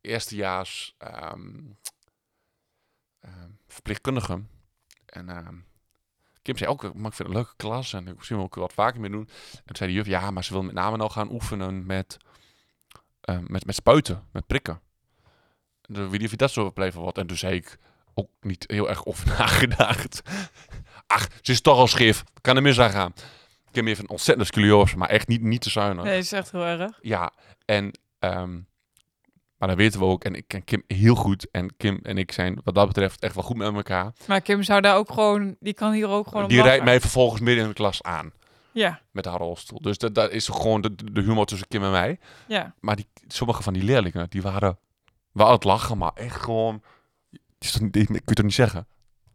Eerstejaars verpleegkundige. En ehm, Kim zei ook, maar ik vind het een leuke klas en ik wil ik er wat vaker mee doen. En toen zei de juf, ja, maar ze wil met name nou gaan oefenen met, met, met spuiten, met prikken. En weet je dat zo blijven wordt. En toen zei ik ook niet heel erg over *laughs* nagedacht. Ach, ze is toch al scheef, kan er mis aan gaan. Kim heeft een ontzettende scoliose, maar echt niet, niet te zuinig. Nee, dat is echt heel erg. Ja, en ehm, maar dat weten we ook. En ik ken Kim heel goed. En Kim en ik zijn wat dat betreft echt wel goed met elkaar. Maar Kim zou daar ook gewoon... Die kan hier ook gewoon Die rijdt mij vervolgens midden in de klas aan Ja, met haar rolstoel. Dus dat, dat is gewoon de, de humor tussen Kim en mij. ja. Maar die, sommige van die leerlingen, die waren wel aan het lachen, maar echt gewoon... Dit kun je toch niet zeggen?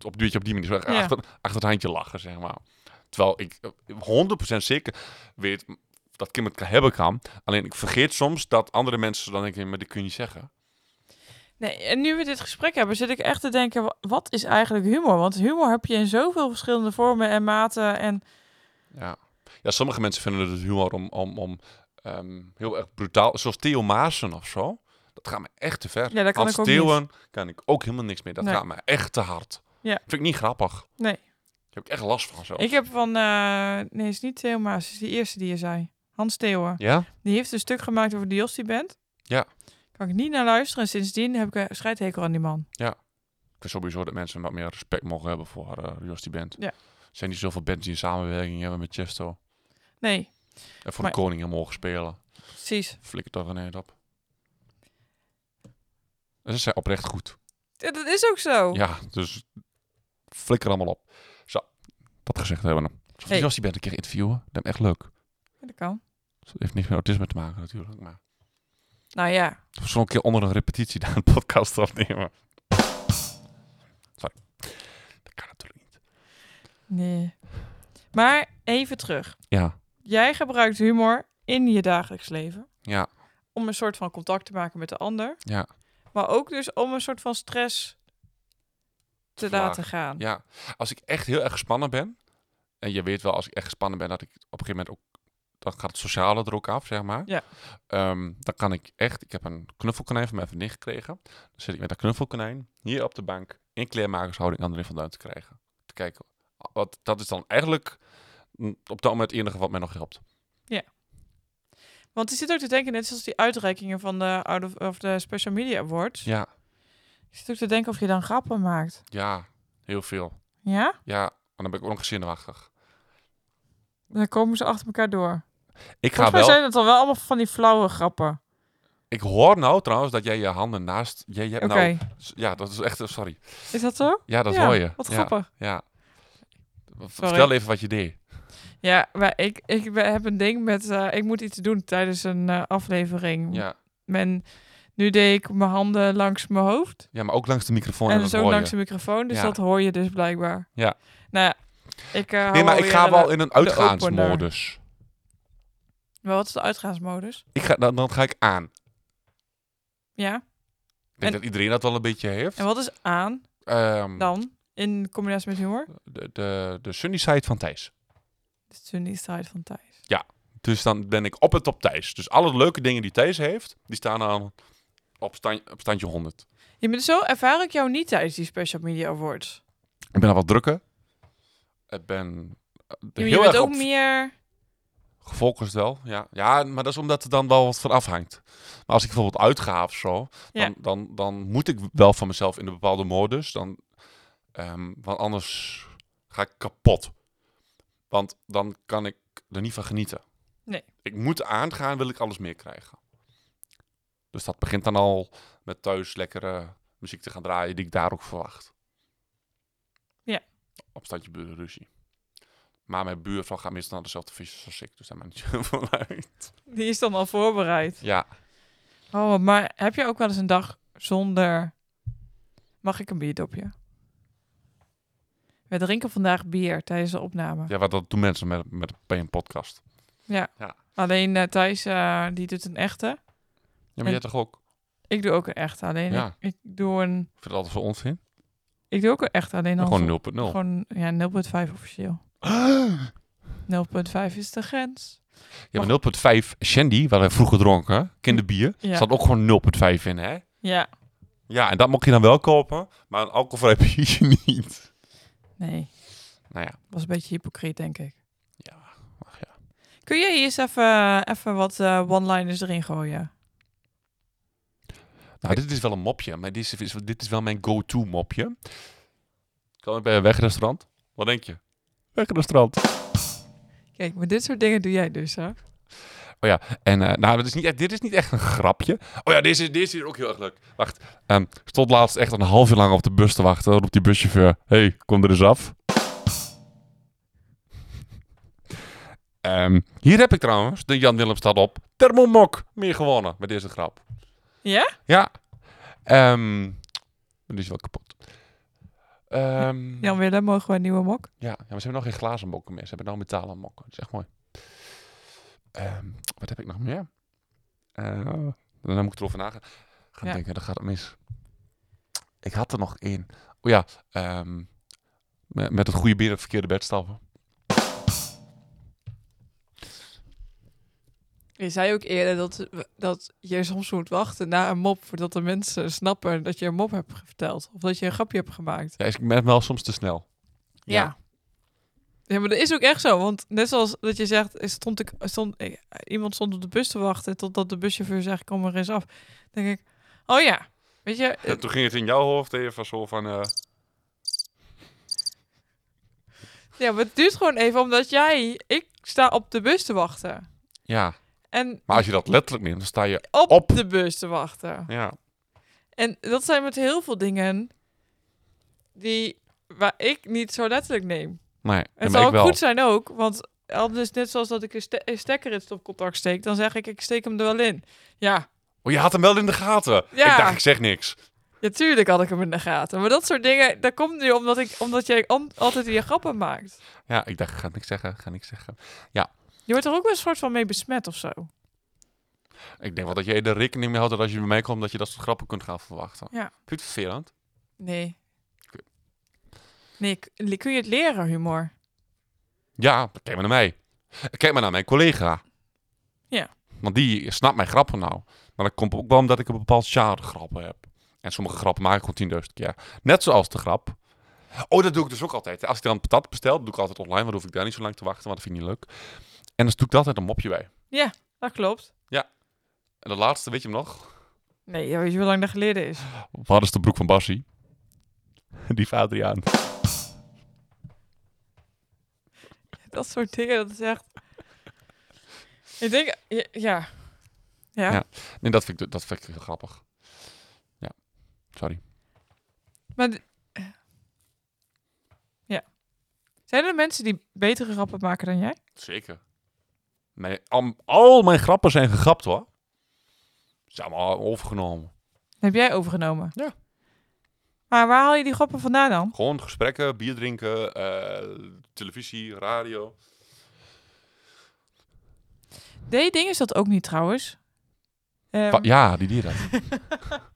Op op die manier, zo echt Ja. achter, achter het handje lachen, zeg maar. Terwijl ik eh, 100% zeker weet dat Kim het hebben kan. Alleen ik vergeet soms dat andere mensen dan denken, maar dit kun je niet zeggen. Nee, en nu we dit gesprek hebben, zit ik echt te denken, wa- wat is eigenlijk humor? Want humor heb je in zoveel verschillende vormen en maten. En Ja. ja, sommige mensen vinden het humor om, om, om ehm, heel erg brutaal, zoals Theo Maassen of zo. Dat gaat me echt te ver. Ja, dat kan Hans ik ook kan ik ook helemaal niks meer. Dat Nee. gaat me echt te hard. Ja. Vind ik niet grappig. nee, heb ik echt last van zo. ik heb van, eh, nee, het is niet Theo Maas, het is die eerste die je zei. Hans Theeuwen. Ja? Die heeft een stuk gemaakt over de Jostie Band. Ja. Kan ik niet naar luisteren. En sindsdien heb ik een scheidhekel aan die man. Ik vind sowieso dat mensen wat meer respect mogen hebben voor uh, Jos die band. Ja. Er zijn niet zoveel bands die een samenwerking hebben met Chesto. Nee, En voor Maar- de koningen mogen spelen. precies. Flikker toch een eind op. En ze zijn oprecht goed. Ja, Dat is ook zo. Ja, dus flikker allemaal op. Gezegd hebben we Hey. Jos die band een keer interviewen? Me echt leuk. Ja, Dat kan. Heeft niks met autisme te maken natuurlijk. Maar Nou ja, zullen een keer onder een repetitie daar een podcast opnemen. Sorry. Dat kan natuurlijk niet. nee. Maar even terug. Ja, Jij gebruikt humor in je dagelijks leven. ja, Om een soort van contact te maken met de ander. ja. Maar ook dus om een soort van stress te laten gaan. Ja, als ik echt heel erg gespannen ben, en je weet wel als ik echt gespannen ben dat ik op een gegeven moment ook, dan gaat het sociale er ook af, zeg maar. Ja. Ehm, dan kan ik echt, ik heb een knuffelkonijn van mijn vriendin gekregen. Dan zit ik met dat knuffelkonijn hier op de bank in kleermakershouding André van Duin te krijgen. Te kijken. Wat, dat is dan eigenlijk op dat moment het enige wat mij nog helpt. Want je zit ook te denken, net zoals die uitreikingen van de, Out of, of de Special Media Awards. Ja, Je zit ook te denken of je dan grappen maakt. ja, heel veel. Ja? Ja, maar dan ben ik ook nog zenuwachtig. Dan komen ze achter elkaar door. Ik ga wel, zijn het dan wel allemaal van die flauwe grappen. ik hoor nou trouwens dat jij je handen naast, jij, hebt nou, ja, dat is echt, sorry. is dat zo? Ja, dat ja, hoor je. Wat grappig. Ja. Vertel even wat je deed. Ja, maar ik, ik heb een ding met... eh, ik moet iets doen tijdens een eh, aflevering. Ja. En nu deed ik mijn handen langs mijn hoofd. ja, maar ook langs de microfoon en, en hoor je. langs de microfoon. Dus Ja. dat hoor je dus blijkbaar. Ja. Nou ja, ik eh, Nee, maar ik ga de- wel in een uitgaansmodus. Maar wat is de uitgaansmodus? Ik ga, dan, dan ga ik aan. Ja. Ik denk En- dat iedereen dat wel een beetje heeft. En wat is aan Ehm, dan? In combinatie met humor? de, de, de sunny side van Thijs. De sunny side van Thijs. Dus dan ben ik op het op Thijs. Dus alle leuke dingen die Thijs heeft, die staan dan op, stand, op standje 100. Ja, maar zo ervaar ik jou niet tijdens die Special Media Awards. Ik ben al wat drukker. Ben eh, maar je heel bent erg ook op... meer... Gefocust wel, ja. Ja, maar dat is omdat er dan wel wat van afhangt. Maar als ik bijvoorbeeld uitga of zo, dan, Ja. dan, dan moet ik wel van mezelf in een bepaalde modus. Dan, ehm, want anders ga ik kapot. Want dan kan ik er niet van genieten. Nee. Ik moet aangaan, wil ik alles meer krijgen. Dus dat begint dan al met thuis lekkere muziek te gaan draaien die ik daar ook verwacht. Ja. Opstandje burenruzie. Maar mijn buurvrouw gaat meestal naar dezelfde visjes als ik, dus daar maakt niet *laughs* zoveel uit. Die is dan al voorbereid. Ja, Oh, maar heb je ook wel eens een dag zonder... Mag ik een bierdopje? We drinken vandaag bier tijdens de opname. ja wat dat doen mensen met, met bij een podcast. Ja. Ja. Alleen eh, Thijs, eh, die doet een echte. Ja, maar En- jij toch ook? Ik doe ook een echte. Alleen Ja. ik, ik doe een... Ik vind het altijd zo onzin. Ik doe ook een echte. Alleen dan Gewoon 0.0. Gewoon, ja, 0.5 officieel. 0.5 is de grens. Ja, maar 0.5 Shandy, waar wij vroeger dronken, kinderbier, Ja. zat ook gewoon 0.5 in, hè? Ja. Ja, en dat mocht je dan wel kopen, maar een alcoholvrij biertje *laughs* niet. Nee, Nou ja, was een beetje hypocriet, denk ik. ja, ach ja. Kun je eerst even, even wat eh, one-liners erin gooien? Nou, dit is wel een mopje, maar dit is, dit is wel mijn go-to mopje. Kom ik bij een wegrestaurant? Wat denk je? Wegrestaurant. Kijk, maar dit soort dingen doe jij dus, hè? En eh, nou, dit is, niet, echt- dit is niet echt een grapje. Oh ja, deze, deze is ook heel erg leuk. Wacht, ehm, ik stond laatst echt een half uur lang op de bus te wachten. Roept die buschauffeur, hey, kom er eens af. Ehm, hier heb ik trouwens, de Jan Willem staat op, Thermomok meer gewonnen met deze grap. Ja? Ja. Ehm die is wel kapot. Ehm, Jan Willem, mogen we een nieuwe mok? ja, ja, maar ze hebben nog geen glazen mokken meer. Ze hebben nou metalen mokken. Dat is echt mooi. Ehm, wat heb ik nog meer? Eh, dan moet ik erover nagaan. Gaan Ja. denken, dat gaat het mis. Ik had er nog één. Oh ja, met, met het goede bier het verkeerde bed stappen. Je zei ook eerder dat, dat je soms moet wachten na een mop... voordat de mensen snappen dat je een mop hebt verteld. Of dat je een grapje hebt gemaakt. Ja, ik ben wel soms te snel. Ja. Ja, maar dat is ook echt zo. Want net zoals dat je zegt, stond ik, stond, eh, iemand stond op de bus te wachten totdat de buschauffeur zegt, kom er eens af. Dan denk ik, oh ja, weet je, En toen ging het in jouw hoofd even zo van... eh, ja, maar het duurt gewoon even omdat jij, ik sta op de bus te wachten. ja, En maar als je dat letterlijk neemt, dan sta je... op, op- de bus te wachten. Ja, En dat zijn met heel veel dingen die, waar ik niet zo letterlijk neem. nee, Het maar zou ook wel. goed zijn ook, want anders net zoals dat ik een, ste- een stekker in het stopcontact steek, dan zeg ik, ik steek hem er wel in. Ja, Oh, je had hem wel in de gaten. Ja. Ik dacht, ik zeg niks. Ja, tuurlijk had ik hem in de gaten. Maar dat soort dingen, dat komt nu omdat, ik, omdat jij altijd die grappen maakt. Ja, ik dacht, ik ga niks zeggen, ga niks zeggen. Je wordt er ook wel een soort van mee besmet of zo. Ik denk wel dat jij er rekening mee houdt dat als je bij mij komt, dat je dat soort grappen kunt gaan verwachten. Ja. Vind je het vervelend? Nee. Nee, kun je het leren, humor? Ja, kijk maar naar mij. Kijk maar naar mijn collega. Ja. Want die snapt mijn grappen nou. Maar dat komt ook wel omdat ik een bepaald genre grappen heb. En sommige grappen maak ik gewoon 10.000 keer. Net zoals de grap. Oh, dat doe ik dus ook altijd. Als ik dan patat bestel, doe ik altijd online. Want dan hoef ik daar niet zo lang te wachten, want dat vind ik niet leuk. En dan doe ik er altijd een mopje bij. Dat klopt. En de laatste, weet je hem nog? Nee, ja, weet je hoe lang dat geleden is? Wat is de broek van Bassie? Die van Adriaan. Dat soort dingen, dat is echt... Ik denk, ja... Ja. ja. Ja. Nee, dat vind ik, dat vind ik heel grappig. Ja, sorry. Maar... d- Ja. Zijn er mensen die betere grappen maken dan jij? Zeker. Mijn, al, al mijn grappen zijn gegrapt hoor. Ze zijn allemaal overgenomen. Heb jij overgenomen? Ja. Maar waar haal je die grappen vandaan dan? Gewoon gesprekken, bier drinken, eh, televisie, radio. Deed ding is dat ook niet trouwens. Ehm, ja, die dat. *laughs* *laughs*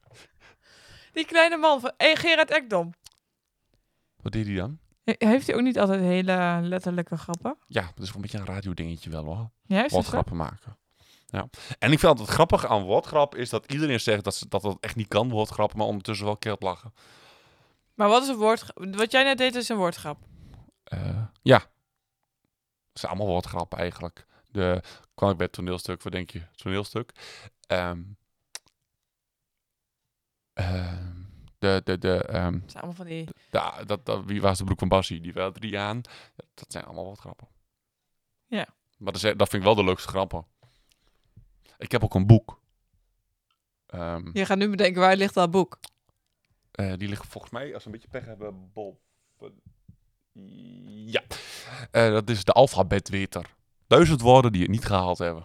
Die kleine man van hey, Gerard Ekdom. Wat deed hij dan? He- Heeft hij ook niet altijd hele letterlijke grappen? Ja, dat is wel een beetje een radiodingetje wel hoor. Ja, is? Woordgrappen maken. Ja. En ik vind altijd het grappige aan woordgrap is dat iedereen zegt dat ze dat, dat echt niet kan, woordgrappen, maar ondertussen wel keert lachen. Maar wat is een woord? Wat jij net deed is een woordgrap. Eh, ja. Het zijn allemaal woordgrappen eigenlijk. De, kwam ik bij het toneelstuk, wat denk je? Toneelstuk. Ehm, ehm, de, de, de, ehm, Het zijn allemaal van die... de, dat, dat, wie was de broek van Bassie? Die wel drie aan. Dat zijn allemaal wat grappen. Ja. Maar dat, is, dat vind ik wel de leukste grappen. Ik heb ook een boek. Ehm, Je gaat nu bedenken, waar ligt dat boek? Eh, die liggen volgens mij, als we een beetje pech hebben, boven. Ja. Eh, dat is de alfabetweter. Duizend woorden die het niet gehaald hebben.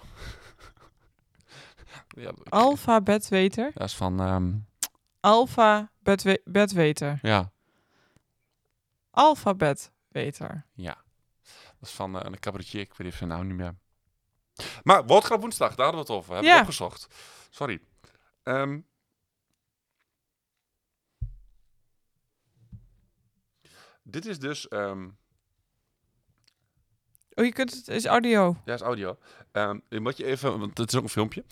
*laughs* ja, dat- Alfabetweter. dat is van, ehm, Alfabetweter. ja, Alfabetweter. ja. Dat is van eh, een cabaretier, ik weet even zijn naam niet meer. Maar woordgrap woensdag, daar hadden we het over. Hebben we Ja. opgezocht. Sorry. Ehm, dit is dus... ehm, Oh, je kunt het... is audio. Ja, is audio. Je moet je even, want het is ook een filmpje.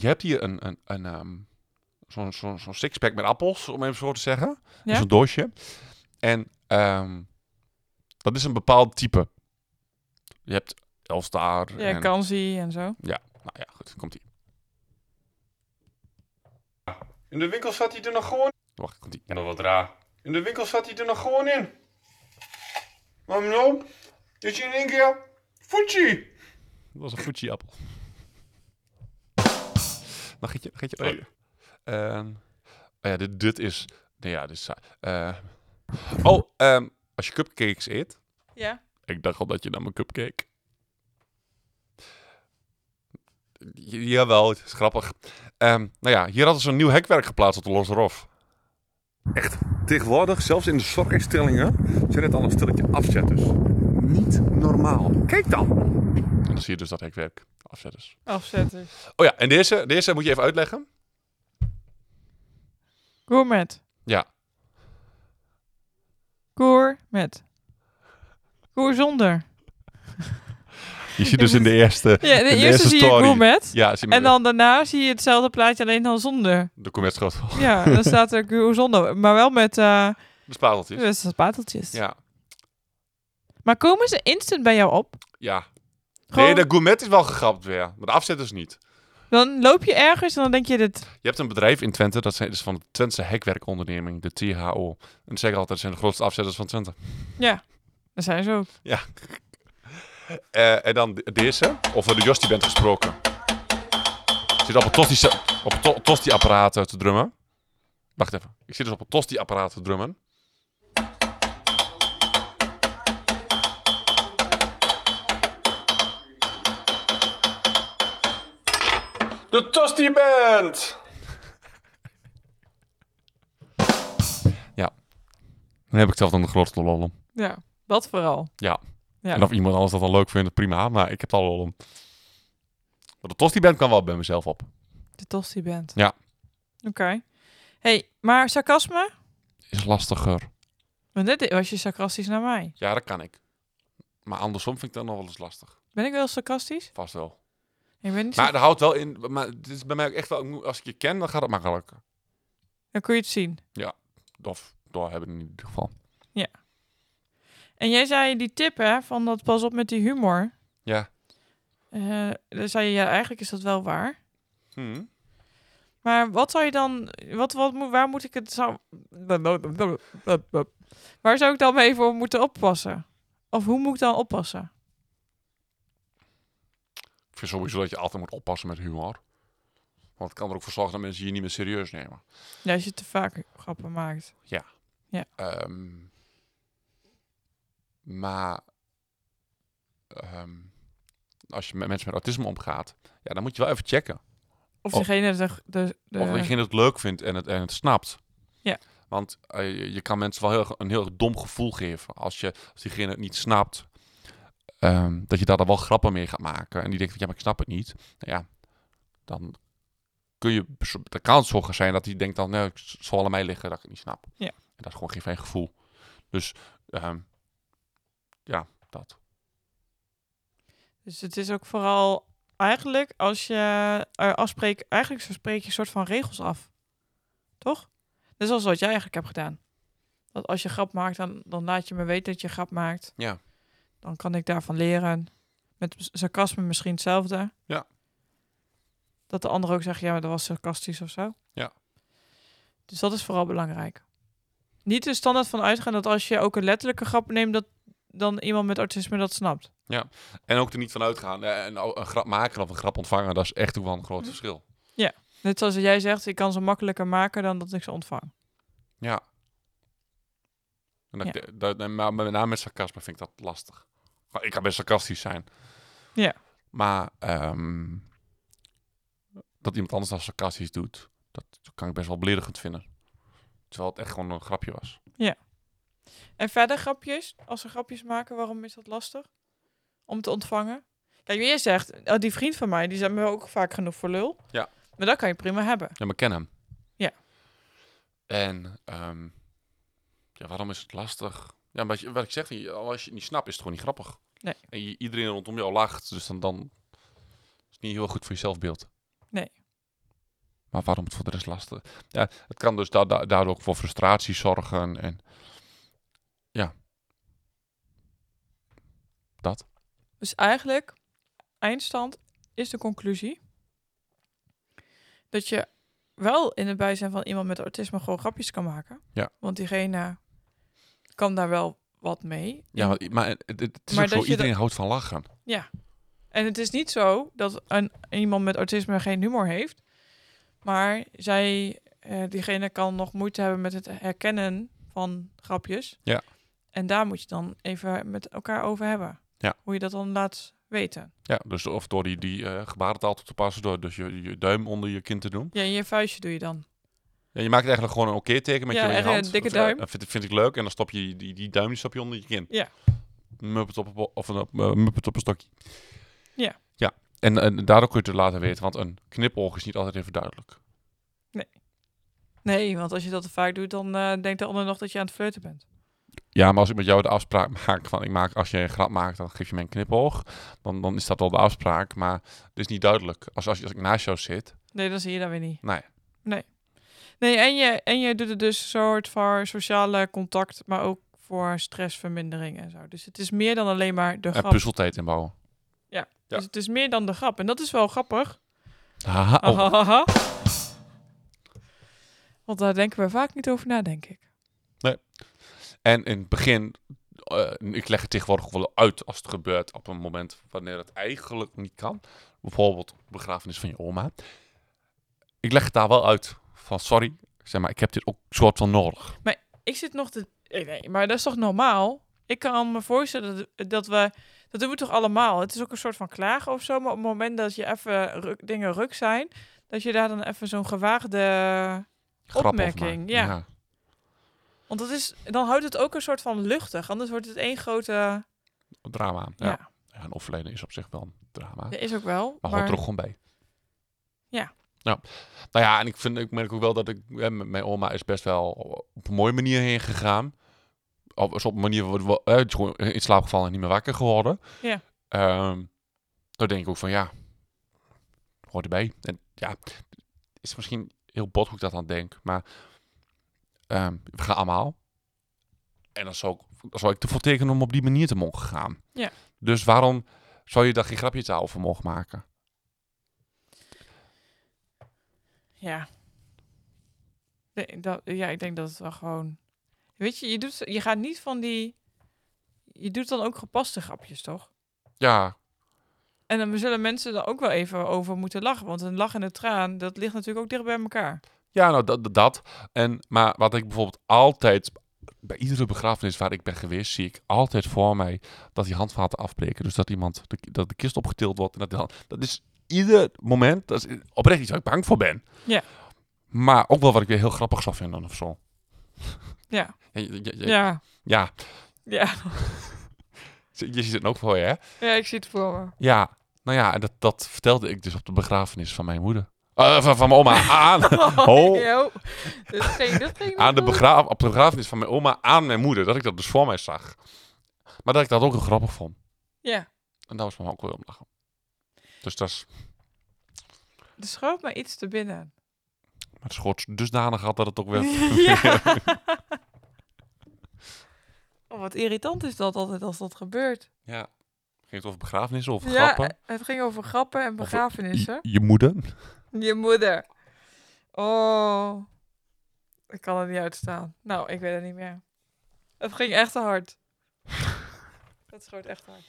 Je hebt hier een, een, een ehm, zo'n zo'n zo'n sixpack met appels, om even zo te zeggen. Ja? Zo'n doosje. En ehm, dat is een bepaald type. Je hebt Elstar. Ja, en, kansie en zo. Nou ja, goed, komt ie. In de winkel zat hij er nog gewoon. Wacht, komt ie. En dat wat raar. In de winkel zat hij er nog gewoon in. Maar nou, is hij in één keer Fuji. Dat was een Fuji-appel. Mag je, mag je, oh, ja. Ehm, oh ja, dit, dit is, nee ja, dit is, saai. Eh, oh, ehm, als je cupcakes eet, Ja. ik dacht al dat je naar mijn cupcake. Jawel, het is grappig. Ehm, nou ja, hier hadden ze een nieuw hekwerk geplaatst op de Losrof. Echt, tegenwoordig, zelfs in de sokinstellingen, zijn het al een stilletje afzetters. Niet normaal. Kijk dan! En dan zie je dus dat hekwerk. Afzetters. Afzetten. Oh ja, en deze, deze moet je even uitleggen. Gourmet. Ja. Gourmet. Goer zonder. *laughs* Je ziet dus in de *laughs* eerste, Ja, de, in de eerste, eerste zie je gourmet. Ja, zie je En dan daarna zie je hetzelfde plaatje, alleen dan zonder. de commercieschoot. Ja, dan staat er goer zonder. Maar wel met, eh De spateltjes. met spateltjes. Ja. Maar komen ze instant bij jou op? Ja. Gewoon, Nee, de gourmet is wel gegrapt weer. Maar de afzetters niet. Dan loop je ergens en dan denk je dit... Je hebt een bedrijf in Twente, dat is van de Twentse hekwerkonderneming, de THO. En ze zeggen altijd, dat zijn de grootste afzetters van Twente. Ja, daar zijn ze ook. Eh, en dan de- deze, of we de Jostie bent gesproken. Zit op een tosti, tosti-apparaat te drummen. Wacht even. Ik zit dus op een tosti-apparaat te drummen. De Tosti Band! ja. Dan heb ik zelf dan de grootste lol om. Ja, dat vooral. Ja. Ja. En of iemand anders dat dan leuk vindt, prima. Maar ik heb het al lol om. Maar de Tosti Band kan wel bij mezelf op. De tosti bent. Ja. Oké. hey, maar sarcasme? Is lastiger. Want net was je sarcastisch naar mij. Ja, dat kan ik. Maar andersom vind ik dat nog wel eens lastig. Ben ik wel sarcastisch? Vast wel. Maar zo... dat houdt wel in. Maar het is bij mij ook echt wel. Als ik je ken, dan gaat het makkelijker. Dan kun je het zien. Of door hebben in ieder geval. En jij zei die tip, hè, van dat pas op met die humor. Ja. Eh dan zei je, ja, eigenlijk is dat wel waar. Hm. Maar wat zou je dan, wat, wat, waar moet ik het zou, waar zou ik dan mee voor moeten oppassen? Of hoe moet ik dan oppassen? Ik vind sowieso dat je altijd moet oppassen met humor. Want het kan er ook voor zorgen dat mensen je niet meer serieus nemen. Ja, als je te vaak grappen maakt. Ehm, maar ehm, als je met mensen met autisme omgaat, ja, dan moet je wel even checken. Of Of- degene de, de, de Of diegene het leuk vindt en het, en het snapt. Ja. Want eh, je, je kan mensen wel heel, een heel dom gevoel geven. Als, je, als diegene het niet snapt, ehm, dat je daar dan wel grappen mee gaat maken. En die denkt, van, ja, maar ik snap het niet. Nou ja, dan kun je... Dan kan het zo zijn dat hij denkt dan, nee, het zal aan mij liggen dat ik het niet snap. Ja. En dat is gewoon geen fijn gevoel. Dus ehm, ja, dat. Dus het is ook vooral eigenlijk als je er afspreekt, eigenlijk zo spreek je een soort van regels af. Toch? Is zoals wat jij eigenlijk hebt gedaan. Dat als je grap maakt, dan, dan laat je me weten dat je grap maakt. Ja. Dan kan ik daarvan leren. Met sarcasme misschien hetzelfde. Ja. Dat de ander ook zegt, ja, maar dat was sarcastisch of zo. Ja. Dus dat is vooral belangrijk. Niet de standaard van uitgaan dat als je ook een letterlijke grap neemt, dat dan iemand met autisme dat snapt. En ook er niet van uitgaan. En een grap maken of een grap ontvangen, dat is echt ook wel een groot Mhm. verschil. Net zoals jij zegt, ik kan ze makkelijker maken dan dat ik ze ontvang. Ja. En dat, dat, en maar met name met sarcasme vind ik dat lastig. Ik kan best sarcastisch zijn. Ja. Maar ehm, dat iemand anders dat sarcastisch doet, dat kan ik best wel beledigend vinden. Terwijl het echt gewoon een grapje was. En verder grapjes, als ze grapjes maken, waarom is dat lastig? Om te ontvangen? Kijk, wie je zegt, oh, die vriend van mij, die zijn me ook vaak genoeg voor lul. Ja. Maar dat kan je prima hebben. Ja, maar ken hem. Ja. En ehm, ja, waarom is het lastig? Ja, je, wat ik zeg, als je het niet snapt, is het gewoon niet grappig. Nee. En je, iedereen rondom jou lacht, dus dan, dan is het niet heel goed voor je zelfbeeld. Nee. Maar waarom het voor de rest lastig? Ja, het kan dus da da- daardoor ook voor frustratie zorgen en ja. Dat. Dus eigenlijk, eindstand is de conclusie dat je wel in het bijzijn van iemand met autisme gewoon grapjes kan maken. Ja. Want diegene kan daar wel wat mee. Ja, maar, het, is Maar ook zo, dat iedereen houdt van lachen. En het is niet zo dat een, iemand met autisme geen humor heeft. Maar zij, eh, diegene kan nog moeite hebben met het herkennen van grapjes. Ja. En daar moet je dan even met elkaar over hebben. Ja. Hoe je dat dan laat weten. Ja, dus of door die, die eh, gebarentaal toe te passen, door dus je, je duim onder je kin te doen. Ja, en je vuistje doe je dan. Ja, je maakt eigenlijk gewoon een oké-teken met Ja, je, je echt een hand. dikke eh, duim. Dat vind, vind ik leuk. En dan stop je die, die duim die stop je onder je kin. Ja. Muppet op, een- of een uh, muppet op een stokje. Ja. Ja. En, en daardoor kun je het laten weten, want een knipoog is niet altijd even duidelijk. Nee, want als je dat te vaak doet, dan eh, denkt de ander nog dat je aan het flirten bent. Ja, maar als ik met jou de afspraak *laughs* maak van ik maak als je een grap maakt, dan geef je mij een knipoog. Dan, dan is dat wel de afspraak, maar het is niet duidelijk. Als, als, als ik naast jou zit, Nee, dan zie je dat weer niet. nee. Nee, en je, en je doet het dus soort van sociale contact, maar ook voor stressvermindering en zo. Dus het is meer dan alleen maar de En grap. puzzeltijd inbouwen. Ja. Dus het is meer dan de grap. En dat is wel grappig. Haha, oh. Want daar denken we vaak niet over na, denk ik. En in het begin, eh, ik leg het tegenwoordig wel uit als het gebeurt op een moment wanneer het eigenlijk niet kan. Bijvoorbeeld begrafenis van je oma. Ik leg het daar wel uit van sorry, zeg maar, ik heb dit ook soort van nodig. Ik zit nog te... eh, Nee, maar dat is toch normaal? Ik kan me voorstellen dat, dat we... Dat doen we toch allemaal? Het is ook een soort van klagen of zo. Maar op het moment dat je even ruk- dingen ruk zijn... Dat je daar dan even zo'n gewaagde... Grap Opmerking, ja. Want dat is, dan houdt het ook een soort van luchtig. Anders wordt het één grote... Drama. Ja. Ja, ja. Een overlijden is op zich wel een drama. dat is ook wel. Maar Maar, hoort er ook gewoon bij. Ja. Nou ja, en ik, vind, ik merk ook wel dat ik... met mijn oma is best wel op een mooie manier heen gegaan. Op, op een manier... gewoon in slaap gevallen en niet meer wakker geworden. Ja. Dan denk ik ook van ja... Hoort erbij. En ja... Is misschien heel bot hoe ik dat aan denk. Maar... ehm, we gaan allemaal. En dan zou, ik, dan zou ik ervoor tekenen om op die manier te mogen gaan. Ja. Dus waarom zou je daar geen grapje over mogen maken? Ja. Nee, dat, ja, ik denk dat het wel gewoon... Weet je, je, doet, je gaat niet van die... Je doet dan ook gepaste grapjes, toch? Ja, En dan zullen mensen er ook wel even over moeten lachen. Want een lach en een traan, dat ligt natuurlijk ook dicht bij elkaar. ja nou dat, dat-. En, maar wat ik bijvoorbeeld altijd, bij iedere begrafenis waar ik ben geweest, zie ik altijd voor mij dat die handvaten afbreken. Dus dat iemand, de, dat de kist opgetild wordt. En dat, dat is ieder moment, dat is oprecht iets waar ik bang voor ben. Ja. Maar ook wel wat ik weer heel grappig zou vinden of zo. Ja. Ja, Ja. ja. Ja. *laughs* je ziet het ook voor je, hè? Ja, ik zie het voor me. Ja, nou ja, en dat, dat vertelde ik dus op de begrafenis van mijn moeder. Eh, van, van mijn oma *laughs* aan. Oh. *laughs* Yo. Dat ging, dat ging aan de nog goed. begra op de begrafenis van mijn oma aan mijn moeder. Dat ik dat dus voor mij zag. Maar dat ik dat ook heel grappig vond. Ja. En daar was me ook wel om lachen. Dus dat is... Er schoot me iets te binnen. Maar het schoot dusdanig had dat het ook weer... *laughs* *laughs* ja. Oh, wat irritant is dat altijd als dat gebeurt. Ja. Ging het over begrafenissen of Ja, grappen? het ging over grappen en begrafenissen. Je, je moeder? Je moeder. Oh. Ik kan het niet uitstaan. Nou, ik weet het niet meer. Het ging echt te hard. *laughs* Het schoot echt hard.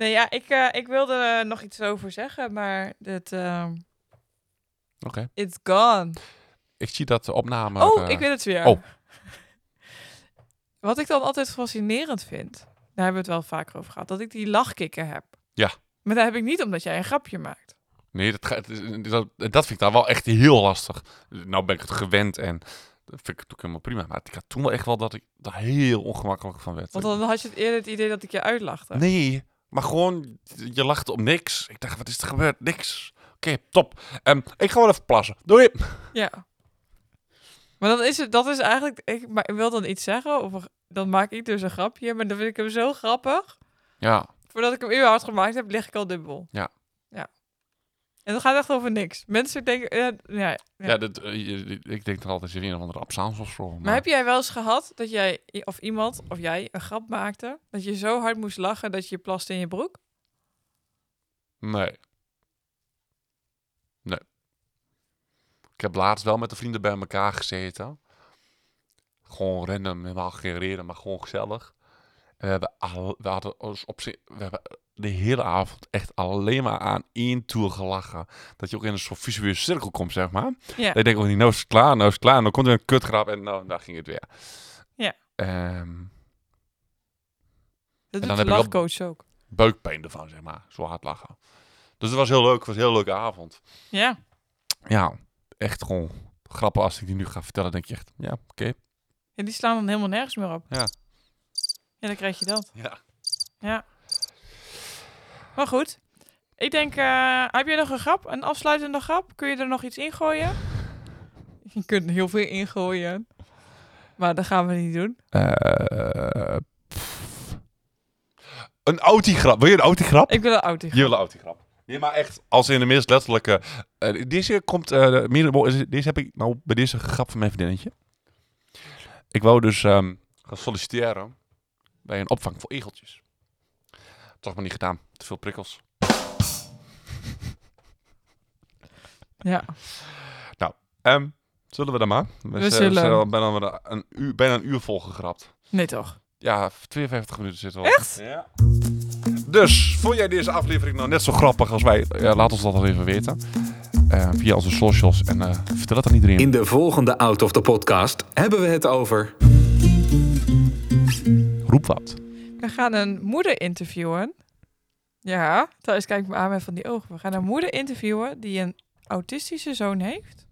Nee, ja, ik, eh, ik wilde er nog iets over zeggen, maar het, ehm Oké. it's gone. Ik zie dat de opname... Oh, eh, ik weet het weer. oh. *laughs* Wat ik dan altijd fascinerend vind, daar hebben we het wel vaker over gehad, dat ik die lachkikken heb. Ja. Maar dat heb ik niet omdat jij een grapje maakt. Nee, dat, ga- het is- dat, dat vind ik daar wel echt heel lastig. Nou ben ik het gewend en dat vind ik natuurlijk helemaal prima. Maar ik had toen wel echt wel dat ik daar heel ongemakkelijk van werd. Want dan had je het eerder het idee dat ik je uitlachte. Nee, maar gewoon, je lacht om niks. Ik dacht, wat is er gebeurd? Niks. Oké, top. Ehm, ik ga wel even plassen. Doei. Ja. Maar dan is het, dat is eigenlijk, ik, maar ik wil dan iets zeggen, of een- dan maak ik dus een grapje, maar dan vind ik hem zo grappig. Ja, Voordat ik hem überhaupt gemaakt heb, lig ik al dubbel. Ja. En dat gaat echt over niks. Mensen denken, ja, ja, ja. ja. dat, eh, ik denk dan altijd, er een of andere absaans of zo. Maar heb jij wel eens gehad dat jij, of iemand, of jij, een grap maakte, dat je zo hard moest lachen dat je plaste in je broek? Nee. Nee. Ik heb laatst wel met de vrienden bij elkaar gezeten. Gewoon random, helemaal geen reden, maar gewoon gezellig. En we hebben, al, we hadden ons op zich, we hebben de hele avond echt alleen maar aan één tour gelachen. Dat je ook in een soort visuele cirkel komt, zeg maar. Ja. Dan denk ik niet, nou is het klaar, nou is het klaar. En dan komt er een kutgrap en nou, daar ging het weer. Ja. Ehm, Dat dan doet heb de ik ook. buikpijn ervan, zeg maar. Zo hard lachen. Dus het was heel leuk, het was een heel leuke avond. Ja. Ja, echt gewoon grappen als ik die nu ga vertellen, denk je echt, ja, oké. En die slaan dan helemaal nergens meer op. Ja. Ja, dan krijg je dat. Ja. Ja. Maar goed. Ik denk, eh, heb je nog een grap? Een afsluitende grap? Kun je er nog iets ingooien? Je kunt heel veel ingooien. Maar dat gaan we niet doen. Eh, een autigrap. Wil je een autigrap? Ik wil een auto. Je wil een autigrap. Nee, maar echt, als in de meest letterlijke... eh, deze komt, meer, deze heb ik nou bij deze grap van mijn vriendinnetje. Ik wou dus ehm, gaan solliciteren bij een opvang voor egeltjes. Toch maar niet gedaan. Te veel prikkels. *laughs* Ja. Ehm, zullen we dan maar? We zullen. al bijna, een, een uur, bijna een uur vol gegrapt. Nee toch? Ja, 52 minuten zitten we al. Echt? Ja. Dus, vond jij deze aflevering nou net zo grappig als wij? Ja, laat ons dat al even weten. Eh, via onze socials. En eh, vertel het aan iedereen. In de volgende Out of the Podcast hebben we het over... Roep wat. We gaan een moeder interviewen. Ja, thuis kijk ik me aan met van die ogen. We gaan een moeder interviewen die een autistische zoon heeft.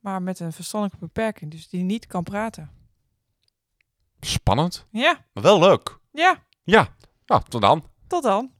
Maar met een verstandelijke beperking. Dus die niet kan praten. Spannend, Ja, maar wel leuk. ja. Ja, nou, tot dan. Tot dan.